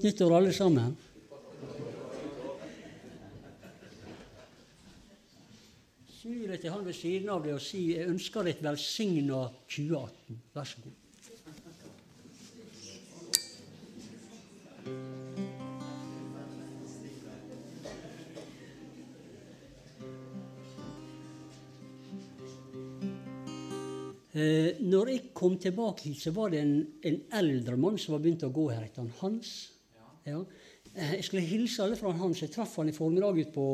Godt nyttår, alle sammen. Snu deg til han ved siden av deg og si jeg ønsker deg et velsigna 2018. Vær så god. Eh, når jeg kom tilbake hit, så var det en, en eldre mann som var begynt å gå her. Han Hans? Ja. Eh, jeg skulle hilse alle fra Hans. Jeg traff han i formiddag ute på,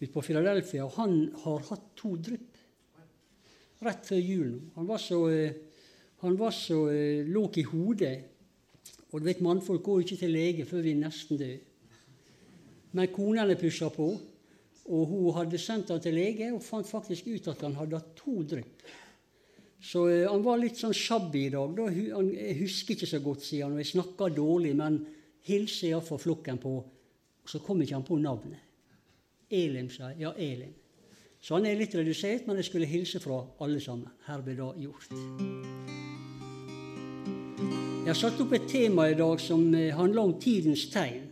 ut på Philadelphia, og han har hatt to drypp rett før jul. Han var så, eh, han var så eh, låg i hodet. Og du vet, mannfolk går ikke til lege før vi er nesten døde. Men konene pusha på, og hun hadde sendt han til lege og fant faktisk ut at han hadde hatt to drypp. Så han var litt sånn shabby i dag. Da, han, jeg husker ikke så godt, sier han, og jeg snakker dårlig, men hilser iallfall flokken på Så kom ikke han på navnet. Elim, sa jeg. Ja, Elim. Så han er litt redusert, men jeg skulle hilse fra alle sammen. Herved da gjort. Jeg har satt opp et tema i dag som uh, handler om tidens tegn.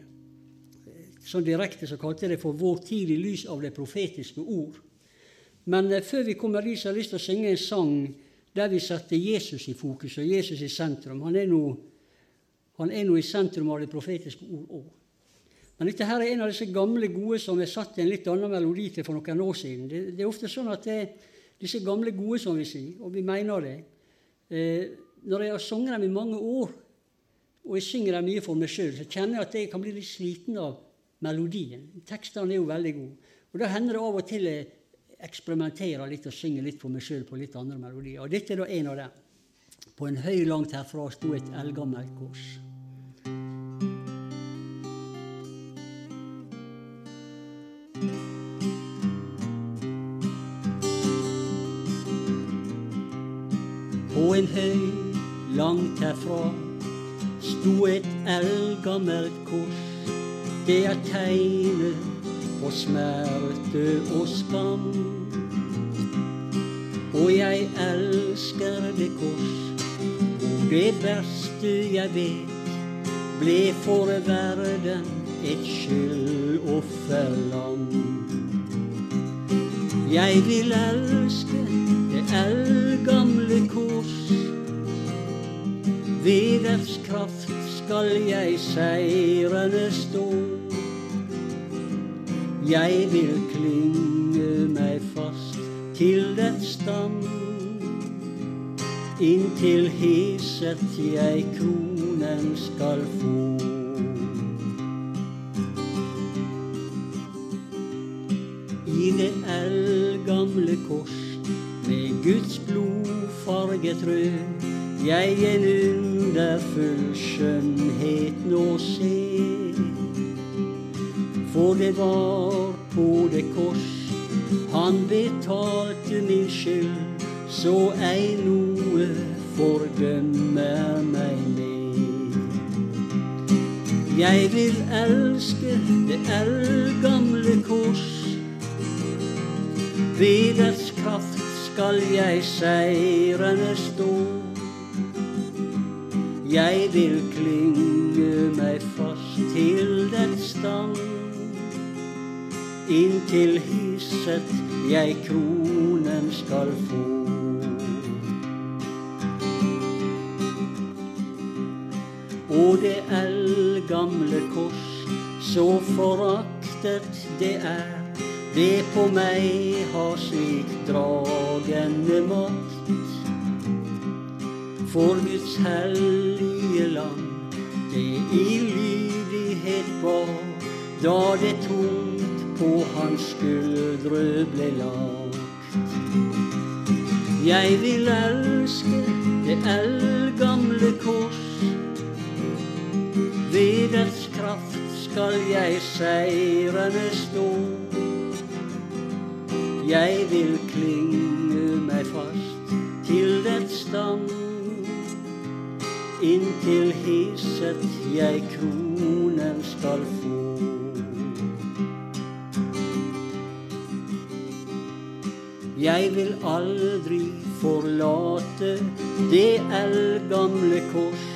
Sånn direkte så kalte jeg det for 'Vår tid i lys av det profetiske ord'. Men uh, før vi kommer dit, så har jeg lyst til å synge en sang der vi setter Jesus i fokus og Jesus i sentrum. Han er nå, han er nå i sentrum av det profetiske ord òg. Men dette her er en av disse gamle, gode som er satt i en litt annen melodi til for noen år siden. Det, det er ofte sånn at det disse gamle, gode, som vi sier, og vi mener det eh, Når jeg har sunget dem i mange år, og jeg synger dem mye for meg sjøl, så kjenner jeg at jeg kan bli litt sliten av melodien. Tekstene er jo veldig gode. Og Da hender det av og til jeg eksperimenterer litt og synger litt for meg sjøl på litt andre melodier. Og dette er da en av dem. På en høy langt herfra sto et eldgammelt kors. På en høy langt herfra sto et eldgammelt kors. Det er tegnet på smerte og skam. Og jeg elsker det kors, det beste jeg vet, ble for verden et skyldofferland. Jeg vil elske det eldgamle kors. Ved dets kraft skal jeg seirende stå. Jeg vil klynge meg fast til dets stam. Inntil heset jeg kronen skal få. I det eldgamle kors med Guds blod farget rød, jeg en underfull skjønnhet nå ser. For det var på det kors han betalte min skyld, så ei noe fordømmer meg med. Jeg vil elske det eldgamle kors. Ved dets kraft skal jeg seirende stå. Jeg vil klynge meg fast til dets stand. Inntil hisset jeg kronen skal få. Og det eldgamle kors, så foraktet det er, det på meg har slik dragende makt. For Guds hellige land, det i lydighet var, da det tungt på hans skuldre ble lagt. Jeg vil elske det eldgamle kors. Dets kraft skal jeg seirende stå. Jeg vil klynge meg fast til dets stam. Inntil hisset jeg kronen skal få. Jeg vil aldri forlate det eldgamle kors.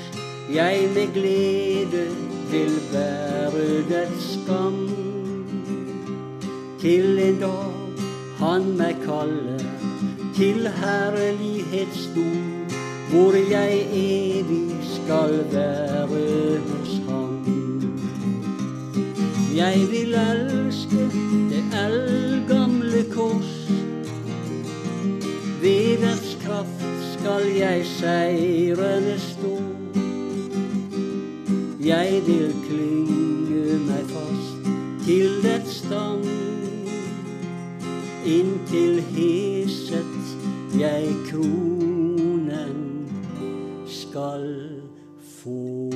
Jeg med glede vil være dets skam. Til en dag han meg kaller til herlighetsdom, hvor jeg evig skal være hos ham. Jeg vil elske det eldgamle kors. Ved dets kraft skal jeg seirende stå. Jeg vil klynge meg fast til dets stang. inntil heset jeg kronen skal få.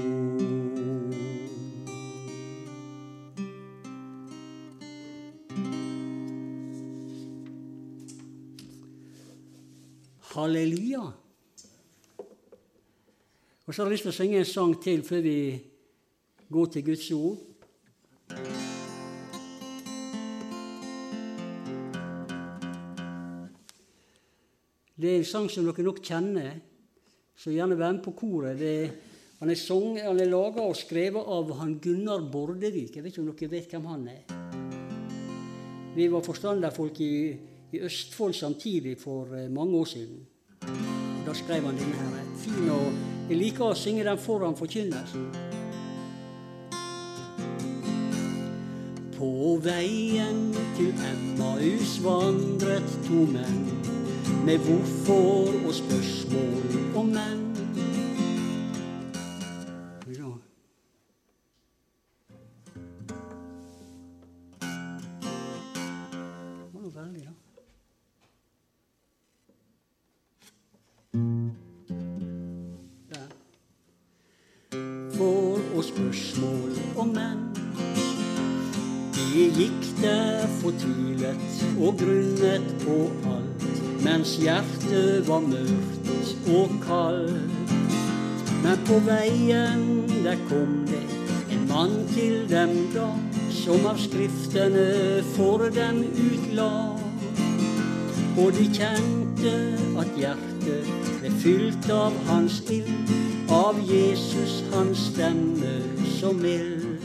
Halleluja. Og så har jeg lyst til å synge en sang til før vi går til Guds ord. Det er en sang som dere nok kjenner, så gjerne vær med på koret. Er, han er, song, han er laga og skrevet av han Gunnar Bordevik. Jeg vet ikke om dere vet hvem han er? Vi var forstanderfolk i, i Østfold samtidig for eh, mange år siden. Da skrev han denne her. Fin og Jeg liker å synge den foran forkynnelsen. På veien til Emmaus vandret to menn med hvorfor og spørsmål om menn. Var mørkt og kaldt. Men på veien der kom det en mann til dem da, som av skriftene for dem utla. Og de kjente at hjertet ble fylt av hans ild, av Jesus hans stemme så mild.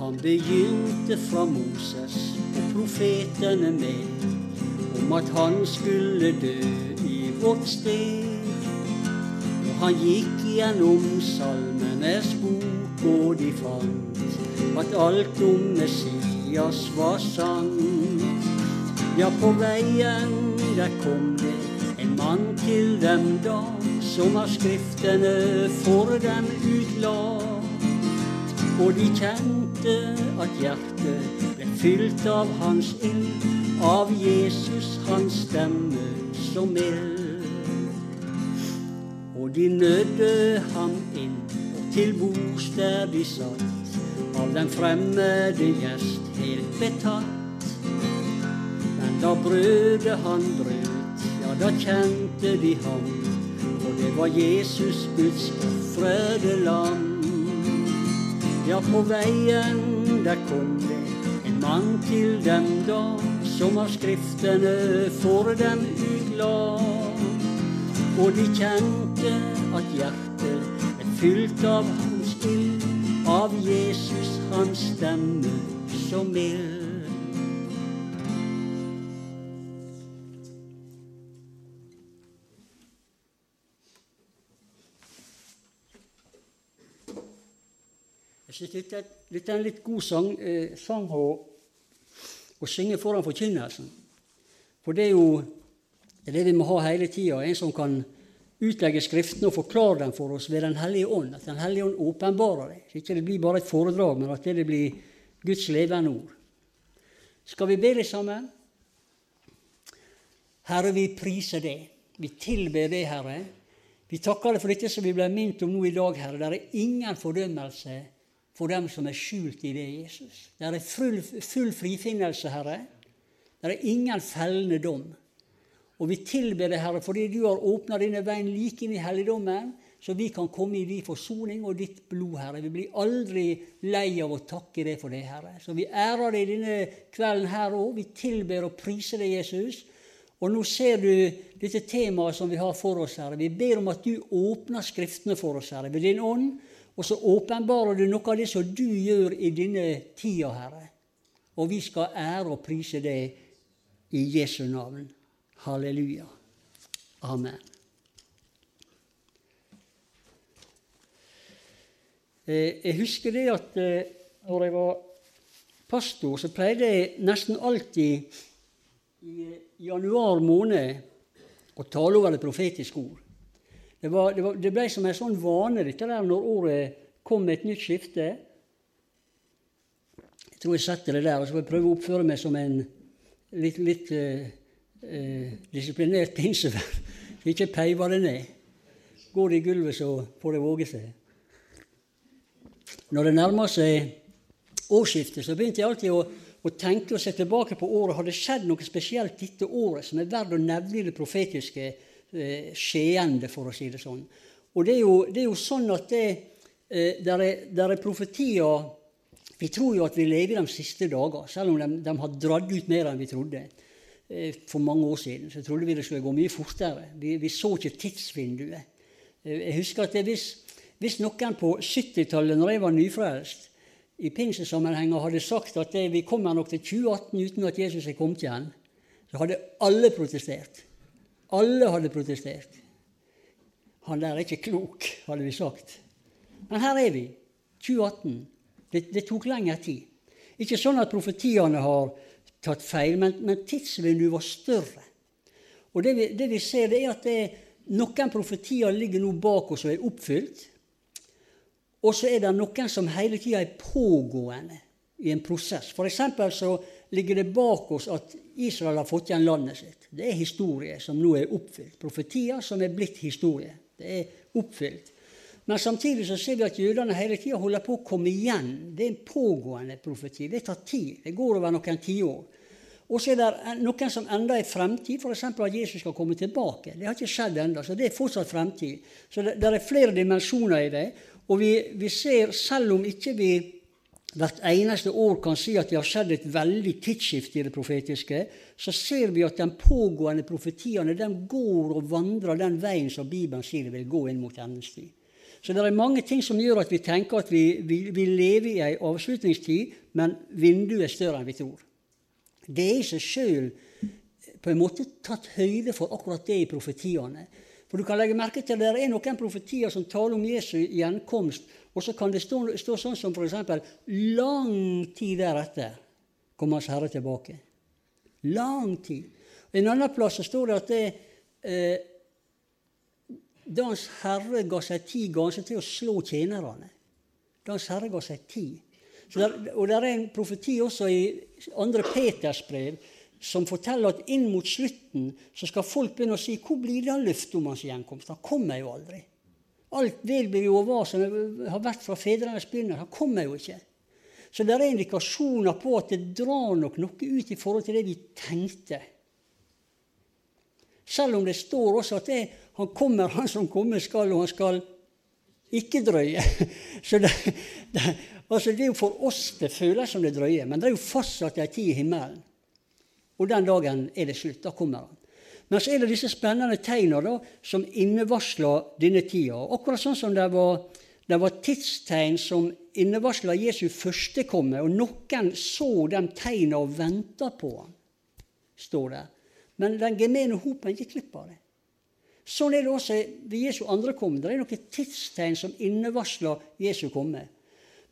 Han begynte fra Moses og profetene med om at han skulle dø i vårt sted. Og han gikk gjennom salmenes bok, og de fant at alt om Messias var sant. Ja, på veien der kom det en mann til dem da, som av skriftene for dem utla. Og de kjente at hjertet ble fylt av hans ild, av Jesus hans stemme så mild. Og de nødde ham inn og til bords der de satt, av den fremmede gjest helt betatt. Men da brødet han brøt, ja, da kjente de ham, og det var Jesus, Guds ofrede lam. Ja, på veien der kom det en mann til dem da, som av skriftene for dem utla. Og de kjente at hjertet er fylt av hans ild, av Jesus hans stemme så mild. Jeg synes dette er en litt god sang, eh, sang å synge foran forkynnelsen. For det er jo det, er det vi må ha hele tida. En som kan utlegge Skriftene og forklare dem for oss ved Den hellige ånd. At Den hellige ånd åpenbarer det. Så ikke det blir bare et foredrag, men at det blir Guds levende ord. Skal vi be det sammen? Herre, vi priser det. Vi tilber det, Herre. Vi takker deg for dette som vi ble minnet om nå i dag, Herre. Det er ingen fordømmelse for dem som er skjult i det, Jesus. Det er full, full frifinnelse, Herre. Det er ingen fellende dom. Og vi tilber deg, Herre, fordi du har åpna denne veien like inn i helligdommen, så vi kan komme i din forsoning og ditt blod, Herre. Vi blir aldri lei av å takke deg for det, Herre. Så vi ærer deg denne kvelden her òg. Vi tilber og priser deg, Jesus. Og nå ser du dette temaet som vi har for oss, Herre. Vi ber om at du åpner Skriftene for oss, Herre, ved din ånd, Og så åpenbarer du noe av det som du gjør i denne tida, Herre. Og vi skal ære og prise deg i Jesu navn. Halleluja. Amen. Eh, jeg husker det at eh, når jeg var pastor, så pleide jeg nesten alltid i januar måned å tale over det profetiske ord. Det, var, det, var, det, ble som en sånn vane dette der når året kom med et nytt skifte. Jeg tror jeg setter det der, og så får jeg prøve å oppføre meg som en litt, litt eh, eh, disiplinert pinsevenn. Så ikke peiver det ned. Går det i gulvet, så får det våge seg. Når det nærmer seg årsskiftet, så begynte jeg alltid å, å tenke og se tilbake på året. Har det skjedd noe spesielt dette året som er verdt å nevne i det profetiske eh, skeende, for å si det sånn? Og det er jo, det er jo sånn at det, eh, der, er, der er profetier Vi tror jo at vi lever i de siste dager, selv om de, de har dratt ut mer enn vi trodde. Eh, for mange år siden så trodde vi det skulle gå mye fortere. Vi, vi så ikke tidsvinduet. Jeg husker at hvis hvis noen på 70-tallet, når jeg var nyfrelst, i pinsesammenhenger hadde sagt at vi kommer nok til 2018 uten at Jesus er kommet igjen, så hadde alle protestert. Alle hadde protestert. Han der er ikke klok, hadde vi sagt. Men her er vi. 2018. Det, det tok lengre tid. Ikke sånn at profetiene har tatt feil, men, men tidsvinduet var større. Og det vi, det vi ser, det er at det, noen profetier ligger nå bak oss og er oppfylt. Og så er det noen som hele tida er pågående i en prosess. F.eks. så ligger det bak oss at Israel har fått igjen landet sitt. Det er historie som nå er oppfylt. Profetier som er blitt historie. Det er oppfylt. Men samtidig så ser vi at jødene hele tida holder på å komme igjen. Det er en pågående profeti. Det tar tid. Det går over noen tiår. Og så er det noen som enda er fremtid, f.eks. at Jesus skal komme tilbake. Det har ikke skjedd ennå, så det er fortsatt fremtid. Så det, det er flere dimensjoner i det. Og vi, vi, ser, selv om ikke vi hvert eneste år kan si at det har skjedd et veldig tidsskifte i det profetiske, så ser vi at de pågående profetiene de går og vandrer den veien som Bibelen sier vil gå inn mot endens tid. Så det er mange ting som gjør at vi tenker at vi, vi, vi lever i ei avslutningstid, men vinduet er større enn vi tror. Det er i seg sjøl på en måte tatt høyde for akkurat det i profetiene. For du kan legge merke til at det er noen profetier som taler om Jesu gjenkomst, og så kan det stå, stå sånn som f.eks.: Lang tid deretter kommer Hans Herre tilbake. Lang tid. En annen plass så står det at det, eh, da Hans Herre ga seg tid, ga han seg til å slå tjenerne. Da Hans Herre ga seg tid. Der, og det er en profeti også i andre Peters brev som forteller at inn mot slutten så skal folk begynne å si hvor blir det av løftet om hans gjenkomst? Han kommer jo aldri. Alt velbygd og hva som har vært fra fedrenes begynnelse. Kommer jo ikke. Så det er indikasjoner på at det drar nok noe ut i forhold til det vi tenkte. Selv om det står også at det, han kommer, han som kommer skal, og han skal ikke drøye. Så det, det, altså det er jo for oss det føles som det drøyer, men det er jo fastsatt ei tid i himmelen. Og den dagen er det slutt. Da kommer han. Men så er det disse spennende tegna da, som innevarsler denne tida. Akkurat sånn som det var, det var tidstegn som innevarsla Jesu førstekomme, og noen så de tegna og venta på ham, står det. Men den gemene hopen gikk glipp av det. Sånn er det også ved Jesu andre komme. Det er noen tidstegn som innevarsler Jesu komme.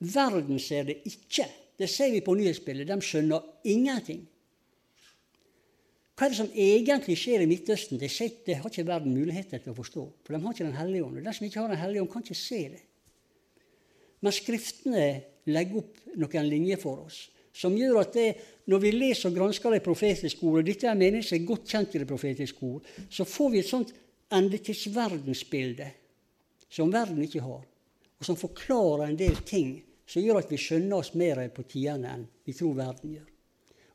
Verden ser det ikke. Det ser vi på nyhetsbildet. De skjønner ingenting. Hva er det som egentlig skjer i Midtøsten? Det, det har ikke verden muligheter til å forstå. For de har ikke Den hellige ånd. Og den som ikke har Den hellige ånd, kan ikke se det. Men Skriftene legger opp noen linjer for oss som gjør at det, når vi leser og gransker det profetiske og dette er meningen som er godt kjent i det profetiske ord, så får vi et sånt endetidsverdensbilde som verden ikke har, og som forklarer en del ting som gjør at vi skjønner oss mer på tidene enn vi tror verden gjør.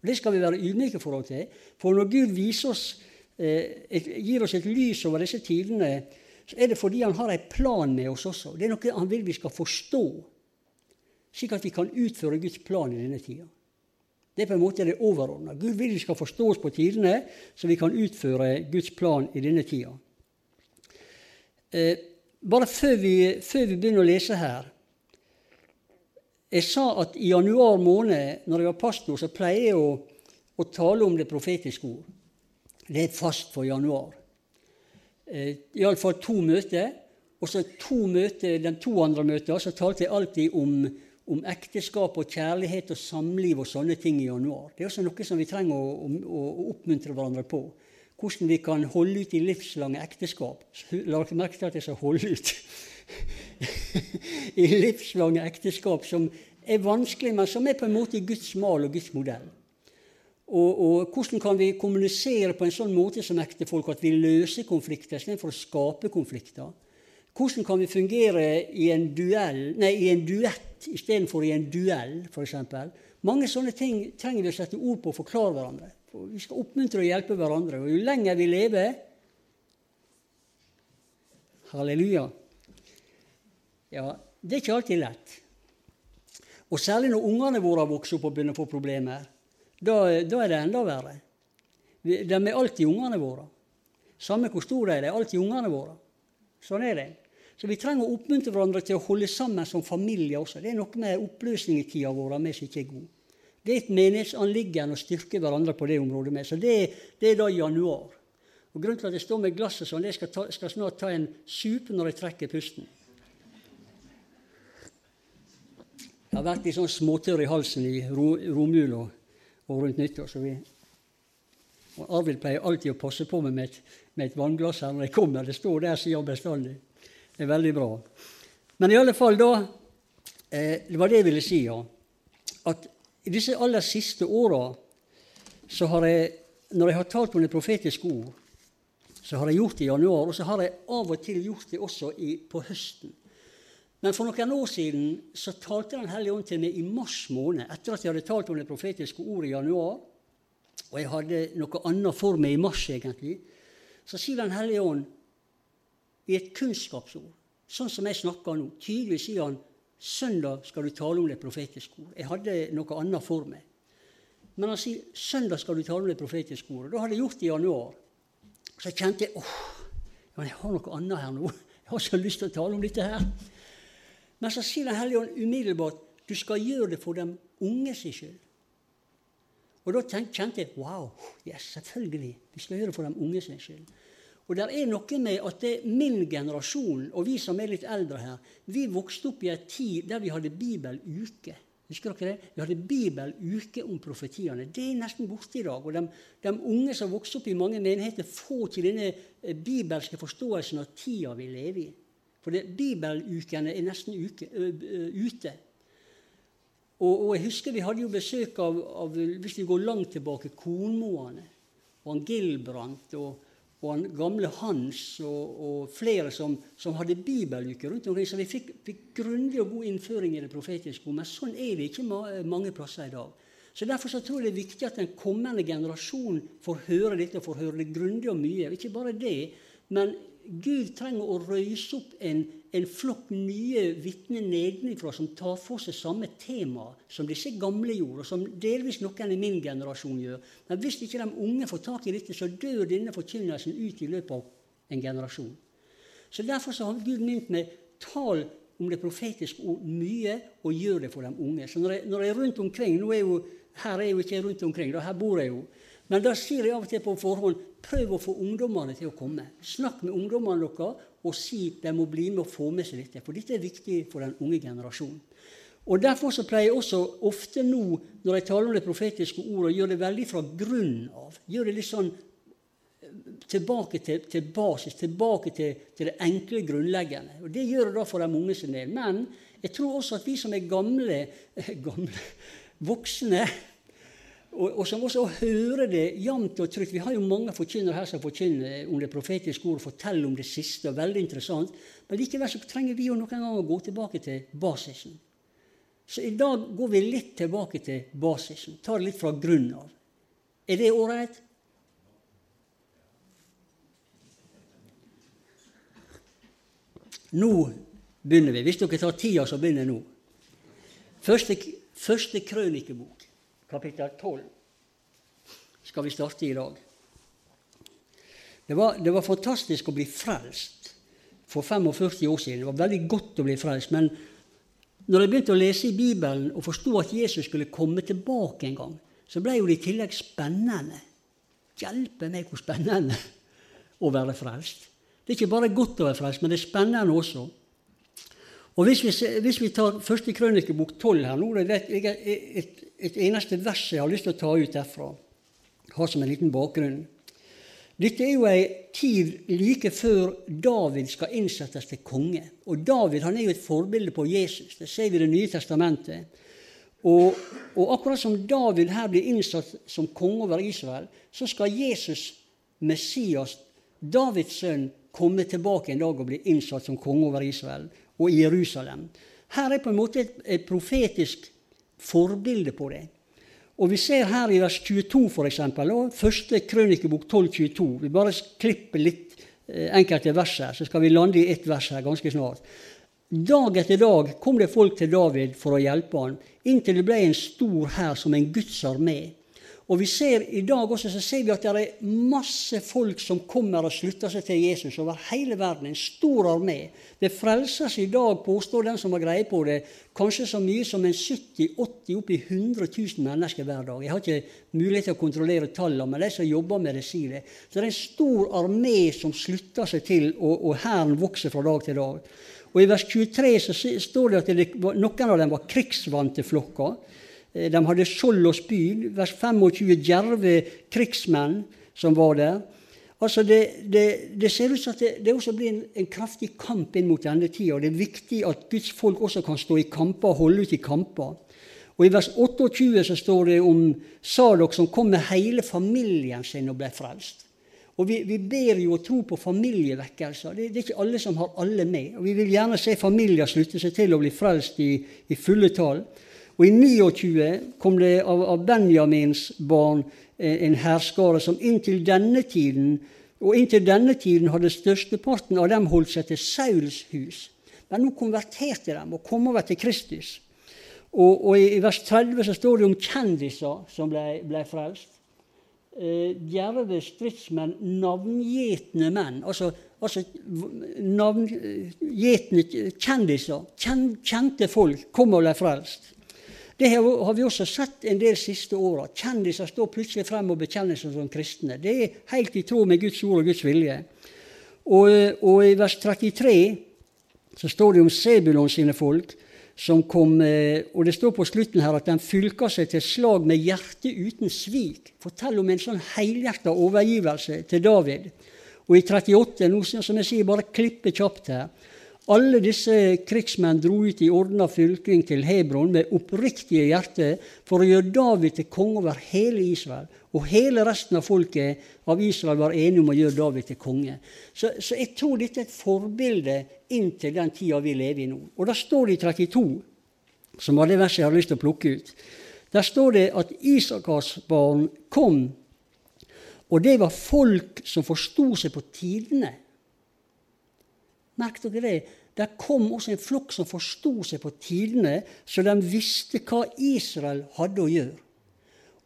Og Det skal vi være ydmyke forhold til. For når Gud oss, eh, gir oss et lys over disse tidene, så er det fordi han har en plan med oss også. Det er noe han vil vi skal forstå, slik at vi kan utføre Guds plan i denne tida. Det er på en måte det overordna. Gud vil vi skal forstå oss på tidene, så vi kan utføre Guds plan i denne tida. Eh, bare før vi, før vi begynner å lese her, Jeg sa at i januar måned, når jeg var pastor, så pleier jeg å, å tale om det profetiske ord. Det er fast for januar. Eh, Iallfall to møter. Og så to møter, de to andre møtene så talte jeg alltid om, om, ekteskap og kjærlighet og samliv og sånne ting i januar. Det er også noe som vi trenger å, å, å oppmuntre hverandre på. Hvordan vi kan holde ut i livslange ekteskap. La dere merke til at jeg sa 'holde ut'. I livslange ekteskap som er vanskelig, men som er på en måte Guds mal og Guds modell. Og, og, hvordan kan vi kommunisere på en sånn måte som ektefolk at vi løser konflikter istedenfor å skape konflikter? Hvordan kan vi fungere i en, duell, nei, i en duett istedenfor i en duell, f.eks.? Mange sånne ting trenger vi å sette ord på og forklare hverandre. For vi skal oppmuntre og hjelpe hverandre. Og jo lenger vi lever Halleluja. Ja, det er ikke alltid lett. Og særlig når ungene våre vokser opp og begynner å få problemer. Da, da er det enda verre. De er alltid ungene våre. Samme hvor store de er, det er alltid ungene våre. Sånn er det. Så vi trenger å oppmuntre hverandre til å holde sammen som familie også. Det er noe med oppløsning i tida vår med som ikke er god. Det er et menighetsanliggende å styrke hverandre på det området med. Så det, det, er da januar. Og Grunnen til at jeg står med glasset sånn, jeg skal, ta, skal snart ta en sup når jeg trekker pusten. Jeg har vært litt sånn småtørr i halsen i romjula og rundt nyttår. så vi og Arvid pleier alltid å passe på meg med et, med et vannglass her når jeg kommer. Det står der, sier han bestandig. Det er veldig bra. Men i alle fall, da eh, Det var det jeg ville si, ja. At i disse aller siste åra når jeg har talt om det profetiske ord, så har jeg gjort det i januar, og så har jeg av og til gjort det også i, på høsten. Men for noen år siden så talte Den hellige ånd til meg i mars måned, etter at jeg hadde talt om det profetiske ordet i januar, og jeg hadde noe annet for meg i mars, egentlig, så sier Den hellige ånd i et kunnskapsord, sånn som jeg snakker nå, tydelig sier han søndag skal du tale om det profetiske ordet. Jeg hadde noe annet for meg. Men han sier søndag skal du tale om det profetiske ordet. Da hadde jeg gjort det i januar. Så jeg kjente åh, jeg har noe annet her nå. Jeg har så lyst til å tale om dette her. Men så sier Den hellige ånd umiddelbart du skal gjøre det for de unge sin skyld. Og da kjente jeg wow, yes, selvfølgelig. Vi skal gjøre det for de unge sin skyld. Og det er noe med at det er min generasjon, og vi som er litt eldre her, vi vokste opp i en tid der vi hadde bibeluke. Husker dere det? Vi hadde bibeluke om profetiene. Det er nesten borte i dag. Og de, de unge som vokste opp i mange menigheter, får til denne eh, bibelske forståelsen av tida vi lever i. For det, bibelukene er nesten uke, ute. Og, og, jeg husker vi hadde jo besøk av, av hvis vi går langt tilbake, Kornmoene. Og han Gilbrandt og, og han gamle Hans og, og flere som, som, hadde bibeluke rundt omkring. Så vi fikk, fikk grundig og god innføring i det profetiske. Men sånn er det ikke mange plasser i dag. Så Derfor så tror jeg det er viktig at den kommende generasjonen får høre dette og får høre det grundig og mye. Ikke bare det, men Gud trenger å røyse opp en, en flokk nye vitner nedenfra som tar for seg samme tema som disse gamle gjorde, og som delvis noen i min generasjon gjør. Men hvis ikke de unge får tak i dette, så dør denne forkynnelsen ut i løpet av en generasjon. Så Derfor så har Gud mynt meg tal om det profetiske ord mye, og gjør det for de unge. Så når jeg, når jeg er rundt omkring, nå er jo, Her er jo ikke rundt omkring, da, her bor jeg jo. Men da sier jeg av og til på forhånd prøv å få ungdommene til å komme. Snakk med ungdommene deres og si de må bli med og få med seg dette. For dette er viktig for den unge generasjonen. Og Derfor så pleier jeg også ofte nå, når jeg taler om det profetiske ordet, å gjøre det veldig fra grunnen av. Gjør det litt sånn eh, tilbake til, til basis, tilbake til, til, det enkle, grunnleggende. Og Det gjør det da for de unge sin del. Men jeg tror også at vi som er gamle, gamle voksne, og, og, som også hører det jevnt og trygt. Vi har jo mange forkynnere her som forkynner om det profetiske ord forteller om det siste. og veldig interessant. Men likevel så trenger vi jo noen ganger å gå tilbake til basisen. Så i dag går vi litt tilbake til basisen. Tar det litt fra grunnen av. Er det ålreit? Nå begynner vi. Hvis dere tar tida, så begynner jeg nå. Første, første krønikebok kapittel 12 skal vi starte i dag. Det var, det var, fantastisk å bli frelst for 45 år siden. Det var veldig godt å bli frelst. Men når jeg begynte å lese i Bibelen og forsto at Jesus skulle komme tilbake en gang, så ble jo det i tillegg spennende. Hjelpe meg hvor spennende å være frelst. Det er ikke bare godt å være frelst, men det er spennende også. Og Hvis vi, hvis vi tar første krønikebok 12 her nå, det er et, et, eneste vers jeg har lyst til å ta ut derfra, Har som en liten bakgrunn. Dette er jo ei tid like før David skal innsettes til konge. Og David han er jo et forbilde på Jesus. Det ser vi i Det nye testamentet. Og, og, akkurat som David her blir innsatt som konge over Israel, så skal Jesus, Messias, Davids sønn, komme tilbake en dag og bli innsatt som konge over Israel og i Jerusalem. Her er på en måte et, et profetisk forbilde på det. Og Vi ser her i vers 22 for eksempel, og første krønikebok 12.22. Vi bare klipper litt eh, enkelte vers her, så skal vi lande i ett vers her ganske snart. Dag etter dag kom det folk til David for å hjelpe han, inntil det ble en stor hær som en Guds armé. Og vi ser I dag også så ser vi at det er masse folk som kommer og slutter seg til Jesus over hele verden. En stor armé. Det frelses i dag, påstår den som har greie på det, kanskje så mye som en 70-80 oppi 100 000 mennesker hver dag. Jeg har ikke mulighet til å kontrollere tallene, men de som jobber med det, sier det. Så det er en stor armé som slutter seg til, og, og hæren vokser fra dag til dag. Og I vers 23 så står det at det, noen av dem var krigsvante flokker. Eh, de hadde skjold og spyd. Vers 25 djerve krigsmenn som var der. Altså det, det, det, ser ut som at det, det også blir en, en, kraftig kamp inn mot denne tida. Det er viktig at Guds folk også kan stå i kamper og holde ut i kamper. Og I vers 28 så står det om Sadok som kom med hele familien sin og ble frelst. Og vi, vi ber jo og tror på familievekkelser. Det, det, er ikke alle som har alle med. Og Vi vil gjerne se familier slutte seg til å bli frelst i, i fulle tall. Og I 29 kom det av, av Benjamins barn eh, en herskare som inntil denne tiden og inntil denne tiden hadde størsteparten av dem holdt seg til Sauls hus. Men nå konverterte de og kom over til Kristus. Og, og i, vers 30 så står det om kjendiser som ble, ble frelst. Eh, djerve stridsmenn, navngjetne menn. Altså, altså navngjetne kjendiser. Kjente folk kom og ble frelst. Det har vi også sett en del siste åra. Kjendiser står plutselig frem og bekjenner seg som kristne. Det er helt i tråd med Guds ord og Guds vilje. Og, og i vers 33 så står det om Sebulon sine folk som kom eh, Og det står på slutten her at de fylka seg til slag med hjertet uten svik. Fortell om en sånn helhjerta overgivelse til David. Og i 38, nå som jeg sier, bare klippe kjapt her, alle disse krigsmenn dro ut i ordna fylking til Hebron med oppriktige hjerter for å gjøre David til konge over hele Israel. Og hele resten av folket av Israel var enige om å gjøre David til konge. Så, så jeg tror dette er et forbilde inntil den tida vi lever i nå. Og da står det i 32, som var det verset jeg har lyst til å plukke ut. Der står det at Isakars barn kom, og det var folk som forsto seg på tidene. Merk dere det. Der kom også en flokk som forsto seg på tidene, så de visste hva Israel hadde å gjøre.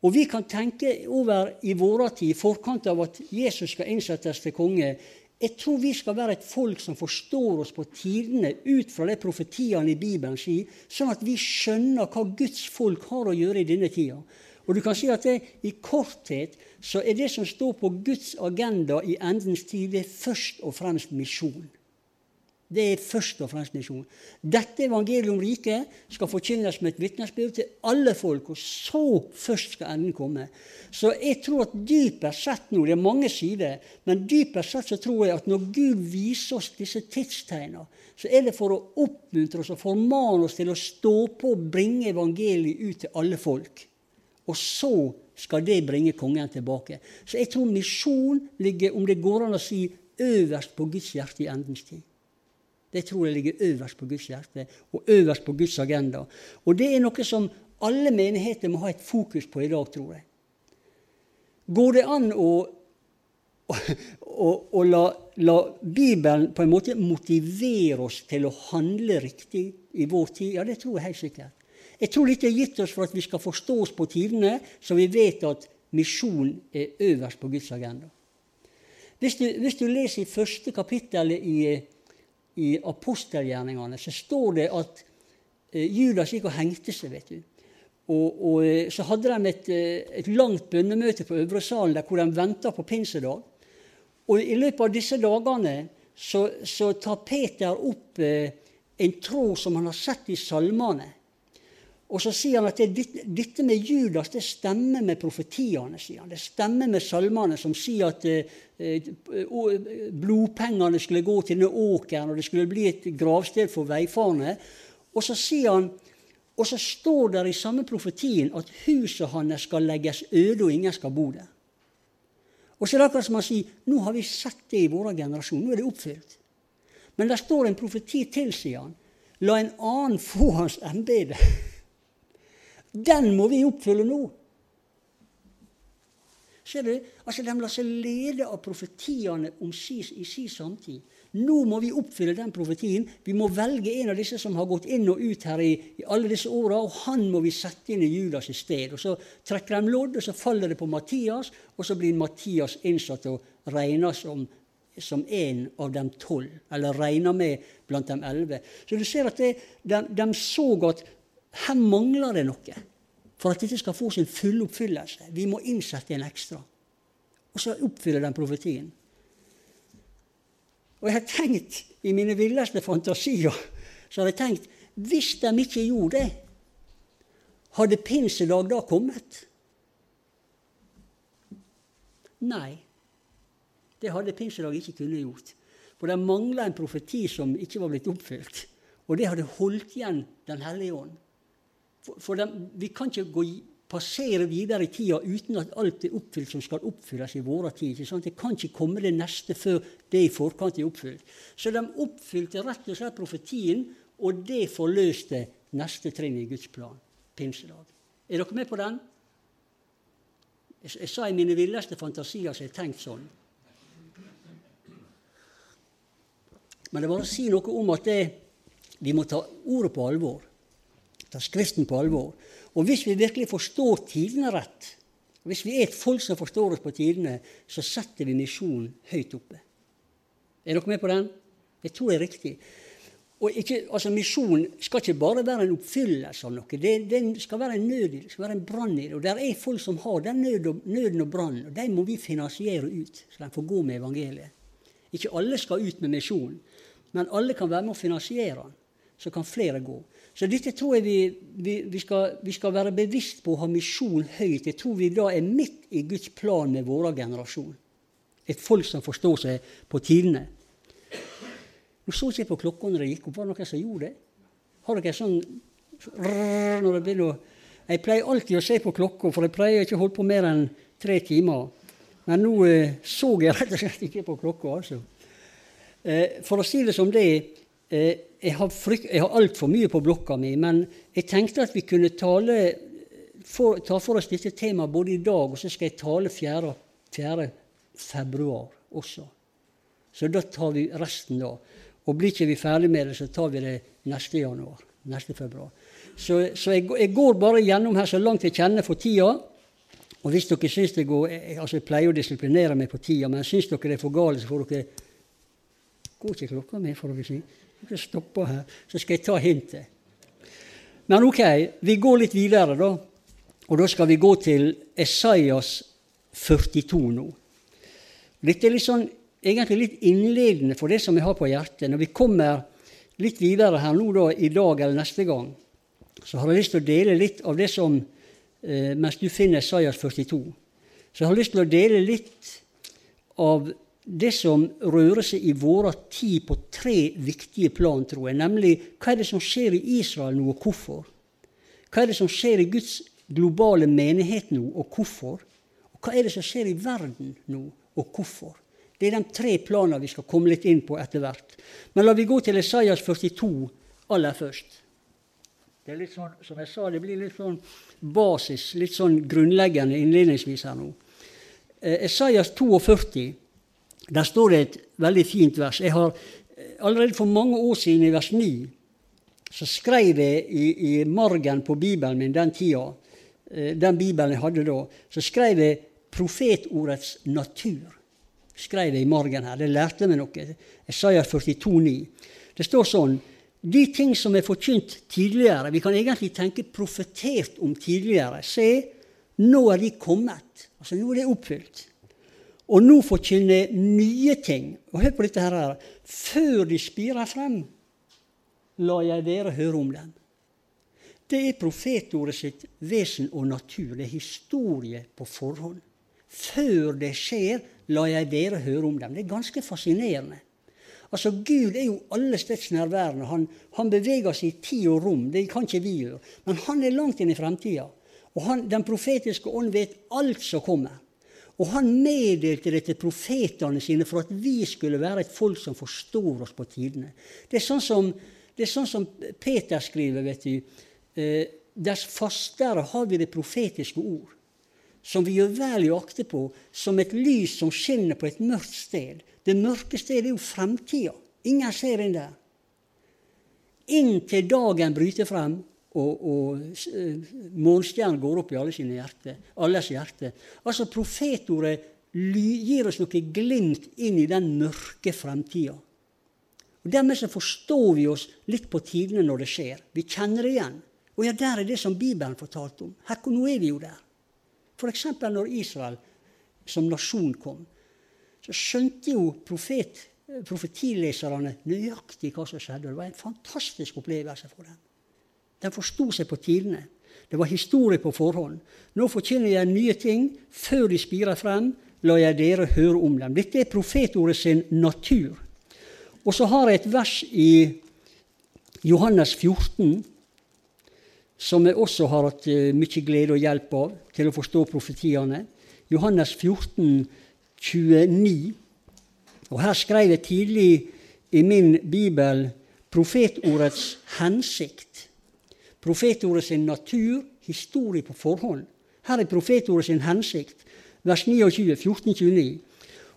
Og vi kan tenke over i vår tid, i forkant av at Jesus skal innsettes til konge Jeg tror vi skal være et folk som forstår oss på tidene ut fra de profetiene i Bibelen sier, sånn at vi skjønner hva Guds folk har å gjøre i denne tida. Og du kan si at det, I korthet så er det som står på Guds agenda i endens tid, det er først og fremst misjon. Det er først og fremst misjon. Dette evangeliet om riket skal forkynnes med et vitnesbyrd til alle folk, og så først skal enden komme. Så jeg tror at dypest sett nå, det er mange sider, men dypest sett så tror jeg at når Gud viser oss disse tidstegnene, så er det for å oppmuntre oss og formane oss til å stå på og bringe evangeliet ut til alle folk. Og så skal det bringe kongen tilbake. Så jeg tror misjon ligger, om det går an å si, øverst på Guds hjerte i endens tid. Det tror jeg ligger øverst på Guds hjerte og øverst på Guds agenda. Og det er noe som alle menigheter må ha et fokus på i dag, tror jeg. Går det an å, å, å la, la, Bibelen på en måte motivere oss til å handle riktig i vår tid? Ja, det tror jeg helt sikkert. Jeg tror dette er gitt oss for at vi skal forstå oss på tidene, så vi vet at misjon er øverst på Guds agenda. Hvis du, hvis du leser i første kapittel i i apostelgjerningene så står det at Judas gikk og hengte seg, vet du. Og, og, så hadde de et, et langt bønnemøte på Øvre salen der hvor de venta på pinsedag. Og i løpet av disse dagene så, så tar Peter opp eh, en tråd som han har sett i salmene. Og så sier han at det, dette med Judas det stemmer med profetiene. sier han. Det stemmer med salmene som sier at eh, blodpengene skulle gå til denne åkeren, og det skulle bli et gravsted for veifarende. Og så sier han, og så står det i samme profetien at huset hans skal legges øde, og ingen skal bo der. Og så er det akkurat som han sier nå har vi sett det i vår generasjon. Nå er det oppfylt. Men der står en profeti til, sier han. La en annen få hans embete. Den må vi oppfylle nå. Ser du? Altså, De lar seg lede av profetiene i sin samtid. Nå må vi oppfylle den profetien. Vi må velge en av disse som har gått inn og ut her i, i alle disse åra, og han må vi sette inn i Judas i sted. Og Så trekker de lodd, og så faller det på Mattias, og så blir Mattias innsatt og regnes som, som en av de tolv, eller regna med blant de elleve. Så du ser at det, de, de så at her mangler det noe for at dette skal få sin fulle oppfyllelse. Vi må innsette en ekstra. Og så oppfylle den profetien. Og jeg har tenkt i mine villeste fantasier så har jeg tenkt hvis de ikke gjorde det, hadde pinsedag da kommet? Nei, det hadde pinsedag ikke kunnet gjort. For det mangla en profeti som ikke var blitt oppfylt. Og det hadde holdt igjen Den hellige ånd. For, for vi kan ikke gå passere videre i tida uten at alt er oppfylt som skal oppfylles i vår tid. ikke sant? Det kan ikke komme det neste før det i forkant er oppfylt. Så de oppfylte rett og slett profetien, og det forløste neste trinn i Guds plan. Pinsedag. Er dere med på den? Jeg, jeg sa i mine villeste fantasier så jeg tenkte tenkt sånn. Men det bare å si noe om at det, vi må ta ordet på alvor. Ta Skriften på alvor. Og hvis vi virkelig forstår tidene rett, hvis vi er et folk som forstår oss på tidene, så setter vi misjonen høyt oppe. Er dere med på den? Jeg tror det er riktig. Og ikke, altså Misjonen skal ikke bare være en oppfyllelse av noe. Det, det skal være en nød det skal være en brann i det. Og der er folk som har den nød og, nøden og brannen, og de må vi finansiere ut, så de får gå med evangeliet. Ikke alle skal ut med misjonen, men alle kan være med å finansiere den. Så kan flere gå. Så dette tror jeg vi, vi, vi, skal, vi, skal, være bevisst på å ha misjon høyt. Jeg tror vi da er midt i Guds plan med vår generasjon. Et folk som forstår seg på tidene. Nå så ikke jeg på klokka når det gikk opp. Var det noen som gjorde det? Har dere sånn når det begynner å Jeg pleier alltid å se på klokka, for jeg pleier ikke å holde på mer enn tre timer. Men nå eh, så jeg rett og slett ikke på klokka, altså. Eh, for å si det som det eh, jeg har, frykt, jeg har altfor mye på blokka mi, men jeg tenkte at vi kunne tale, for, ta for oss dette temaet både i dag, og så skal jeg tale 4. 4. februar også. Så da tar vi resten da. Og blir ikke vi ferdig med det, så tar vi det neste januar. Neste februar. Så, så jeg, jeg, går bare gjennom her så langt jeg kjenner for tida. Og hvis dere syns det går jeg, altså jeg pleier å disiplinere meg på tida, men syns dere det er for galt, så får dere Går ikke klokka mi, får dere si. Jeg stopper her, så skal jeg ta hintet. Men ok, vi går litt videre, da. Og da skal vi gå til Esaias 42 nå. Dette er litt sånn, egentlig litt innledende for det som jeg har på hjertet. Når vi kommer litt videre her nå da, i dag eller neste gang, så har jeg lyst til å dele litt av det som eh, Mens du finner Esaias 42, så jeg har lyst til å dele litt av det som rører seg i våre tid på tre viktige plan, tror jeg. Nemlig hva er det som skjer i Israel nå, og hvorfor? Hva er det som skjer i Guds globale menighet nå, og hvorfor? Og hva er det som skjer i verden nå, og hvorfor? Det er de tre planene vi skal komme litt inn på etter hvert. Men la vi gå til Esaias 42 aller først. Det er litt sånn, som jeg sa, det blir litt sånn basis, litt sånn grunnleggende innledningsvis her nå. Eh, Esaias 42 der står det et veldig fint vers. Jeg har eh, Allerede for mange år siden, i vers 9, så skrev jeg i, i margen på Bibelen min den tida, eh, den Bibelen jeg hadde da, så skrev jeg profetordets natur. skrev jeg i margen her. Det lærte meg noe. Sa 42,9. Det står sånn de ting som er forkynt tidligere, vi kan egentlig tenke profetert om tidligere. Se, nå er de kommet. Altså nå er det oppfylt. Og nå forkynner nye ting. Og hør på dette her. Før de spirer frem, la jeg dere høre om dem. Det er profetordet sitt vesen og natur. Det er historie på forhånd. Før det skjer, la jeg dere høre om dem. Det er ganske fascinerende. Altså, Gud er jo alle steds nærværende. Han, han, beveger seg i tid og rom. Det kan ikke vi gjøre. Men han er langt inn i fremtida. Og han, den profetiske ånd vet alt som kommer. Og han meddelte det til profetene sine for at vi skulle være et folk som forstår oss på tidene. Det er sånn som, er sånn som Peter skriver, vet du. Eh, dess fastere har vi det profetiske ord som vi gjør vel i å akte på, som et lys som skinner på et mørkt sted. Det mørke stedet er jo fremtida. Ingen ser inn der. Inntil dagen bryter frem og, og månestjernen går opp i alle sine hjerte, alles hjerte. Altså Profetordet gir oss noe glimt inn i den mørke fremtida. Og Dermed så forstår vi oss litt på tidene når det skjer. Vi kjenner det igjen. Og ja, der er det som Bibelen fortalte om. Her, nå er vi jo der. F.eks. når Israel som nasjon kom, så skjønte jo profet, profetileserne nøyaktig hva som skjedde. Det var en fantastisk opplevelse for dem. De forsto seg på tidene. Det var historie på forhånd. Nå forkynner jeg nye ting. Før de spirer frem, la jeg dere høre om dem. Dette er profetordet sin natur. Og så har jeg et vers i Johannes 14 som jeg også har hatt eh, mye glede og hjelp av til å forstå profetiene. Johannes 14, 29. Og her skrev jeg tidlig i min bibel profetordets hensikt. Profetordet sin natur, historie på forhånd. Her er profetordet sin hensikt. Vers 29, 14, 29.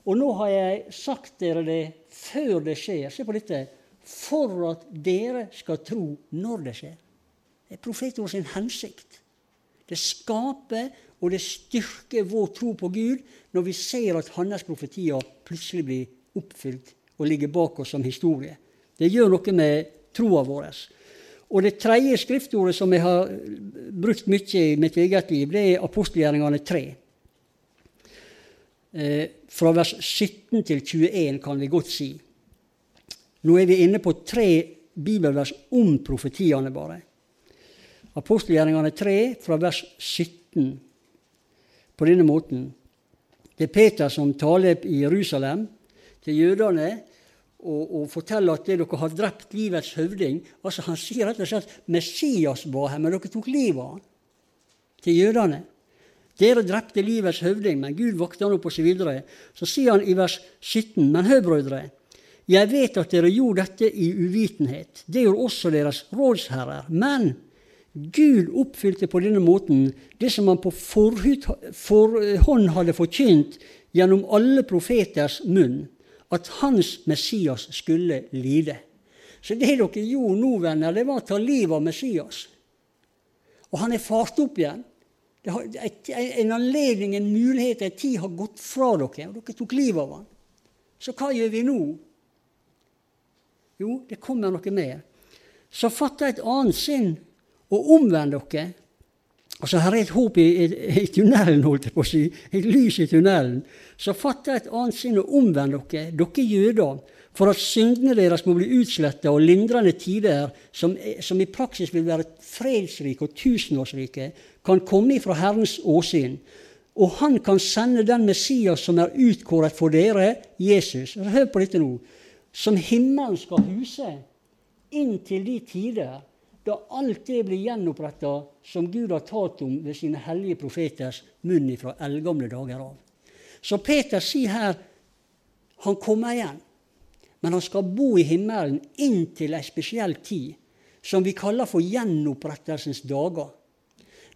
Og nå har jeg sagt dere det før det skjer. Se på dette. For at dere skal tro når det skjer. Det er profetordet sin hensikt. Det skaper og det styrker vår tro på Gud når vi ser at hans profetier plutselig blir oppfylt og ligger bak oss som historie. Det gjør noe med troa vår. Og det tredje skriftordet som jeg har brukt mye i mitt eget liv, det er apostelgjerningene 3. Eh, fra vers 17 til 21, kan vi godt si. Nå er vi inne på tre bibelvers om profetiene, bare. Apostelgjerningene 3, fra vers 17, på denne måten. Det er Peter som taler i Jerusalem til jødene og, og forteller at dere har drept livets høvding altså Han sier rett og slett Messias var her, men dere tok livet av ham. Til jødene. Dere drepte livets høvding, men Gud vakte han opp, og Så, videre. så sier han i vers 17.: Men hør, brødre, jeg vet at dere gjorde dette i uvitenhet. Det gjorde også deres rådsherrer. Men Gud oppfylte på denne måten det som han på forhånd hadde forkynt gjennom alle profeters munn, at hans Messias skulle lide. Så det dere gjorde nå, venner, det var å ta livet av Messias. Og han er fart opp igjen. en anledning, en mulighet, en tid har gått fra dere, og dere tok livet av han. Så hva gjør vi nå? Jo, det kommer noe mer. Så fatter et annet sinn og omvend dere. Altså Her er et håp i, i, i, tunnelen, holdt jeg på å si. Et lys i tunnelen. Så fatter et annet sinn og omvend dere, dere jøder, for at syndene deres må bli utsletta og lindrende tider, som, som, i praksis vil være fredsrike og tusenårsrike, kan komme ifra Herrens åsyn. Og han kan sende den Messias som er utkåret for dere, Jesus. Hør på dette nå. Som himmelen skal huse inntil de tider da alt det blir gjenoppretta som Gud har talt om ved sine hellige profeters munn fra eldgamle dager av. Så Peter sier her han kommer igjen, men han skal bo i himmelen inntil ei spesiell tid, som vi kaller for gjenopprettelsens dager.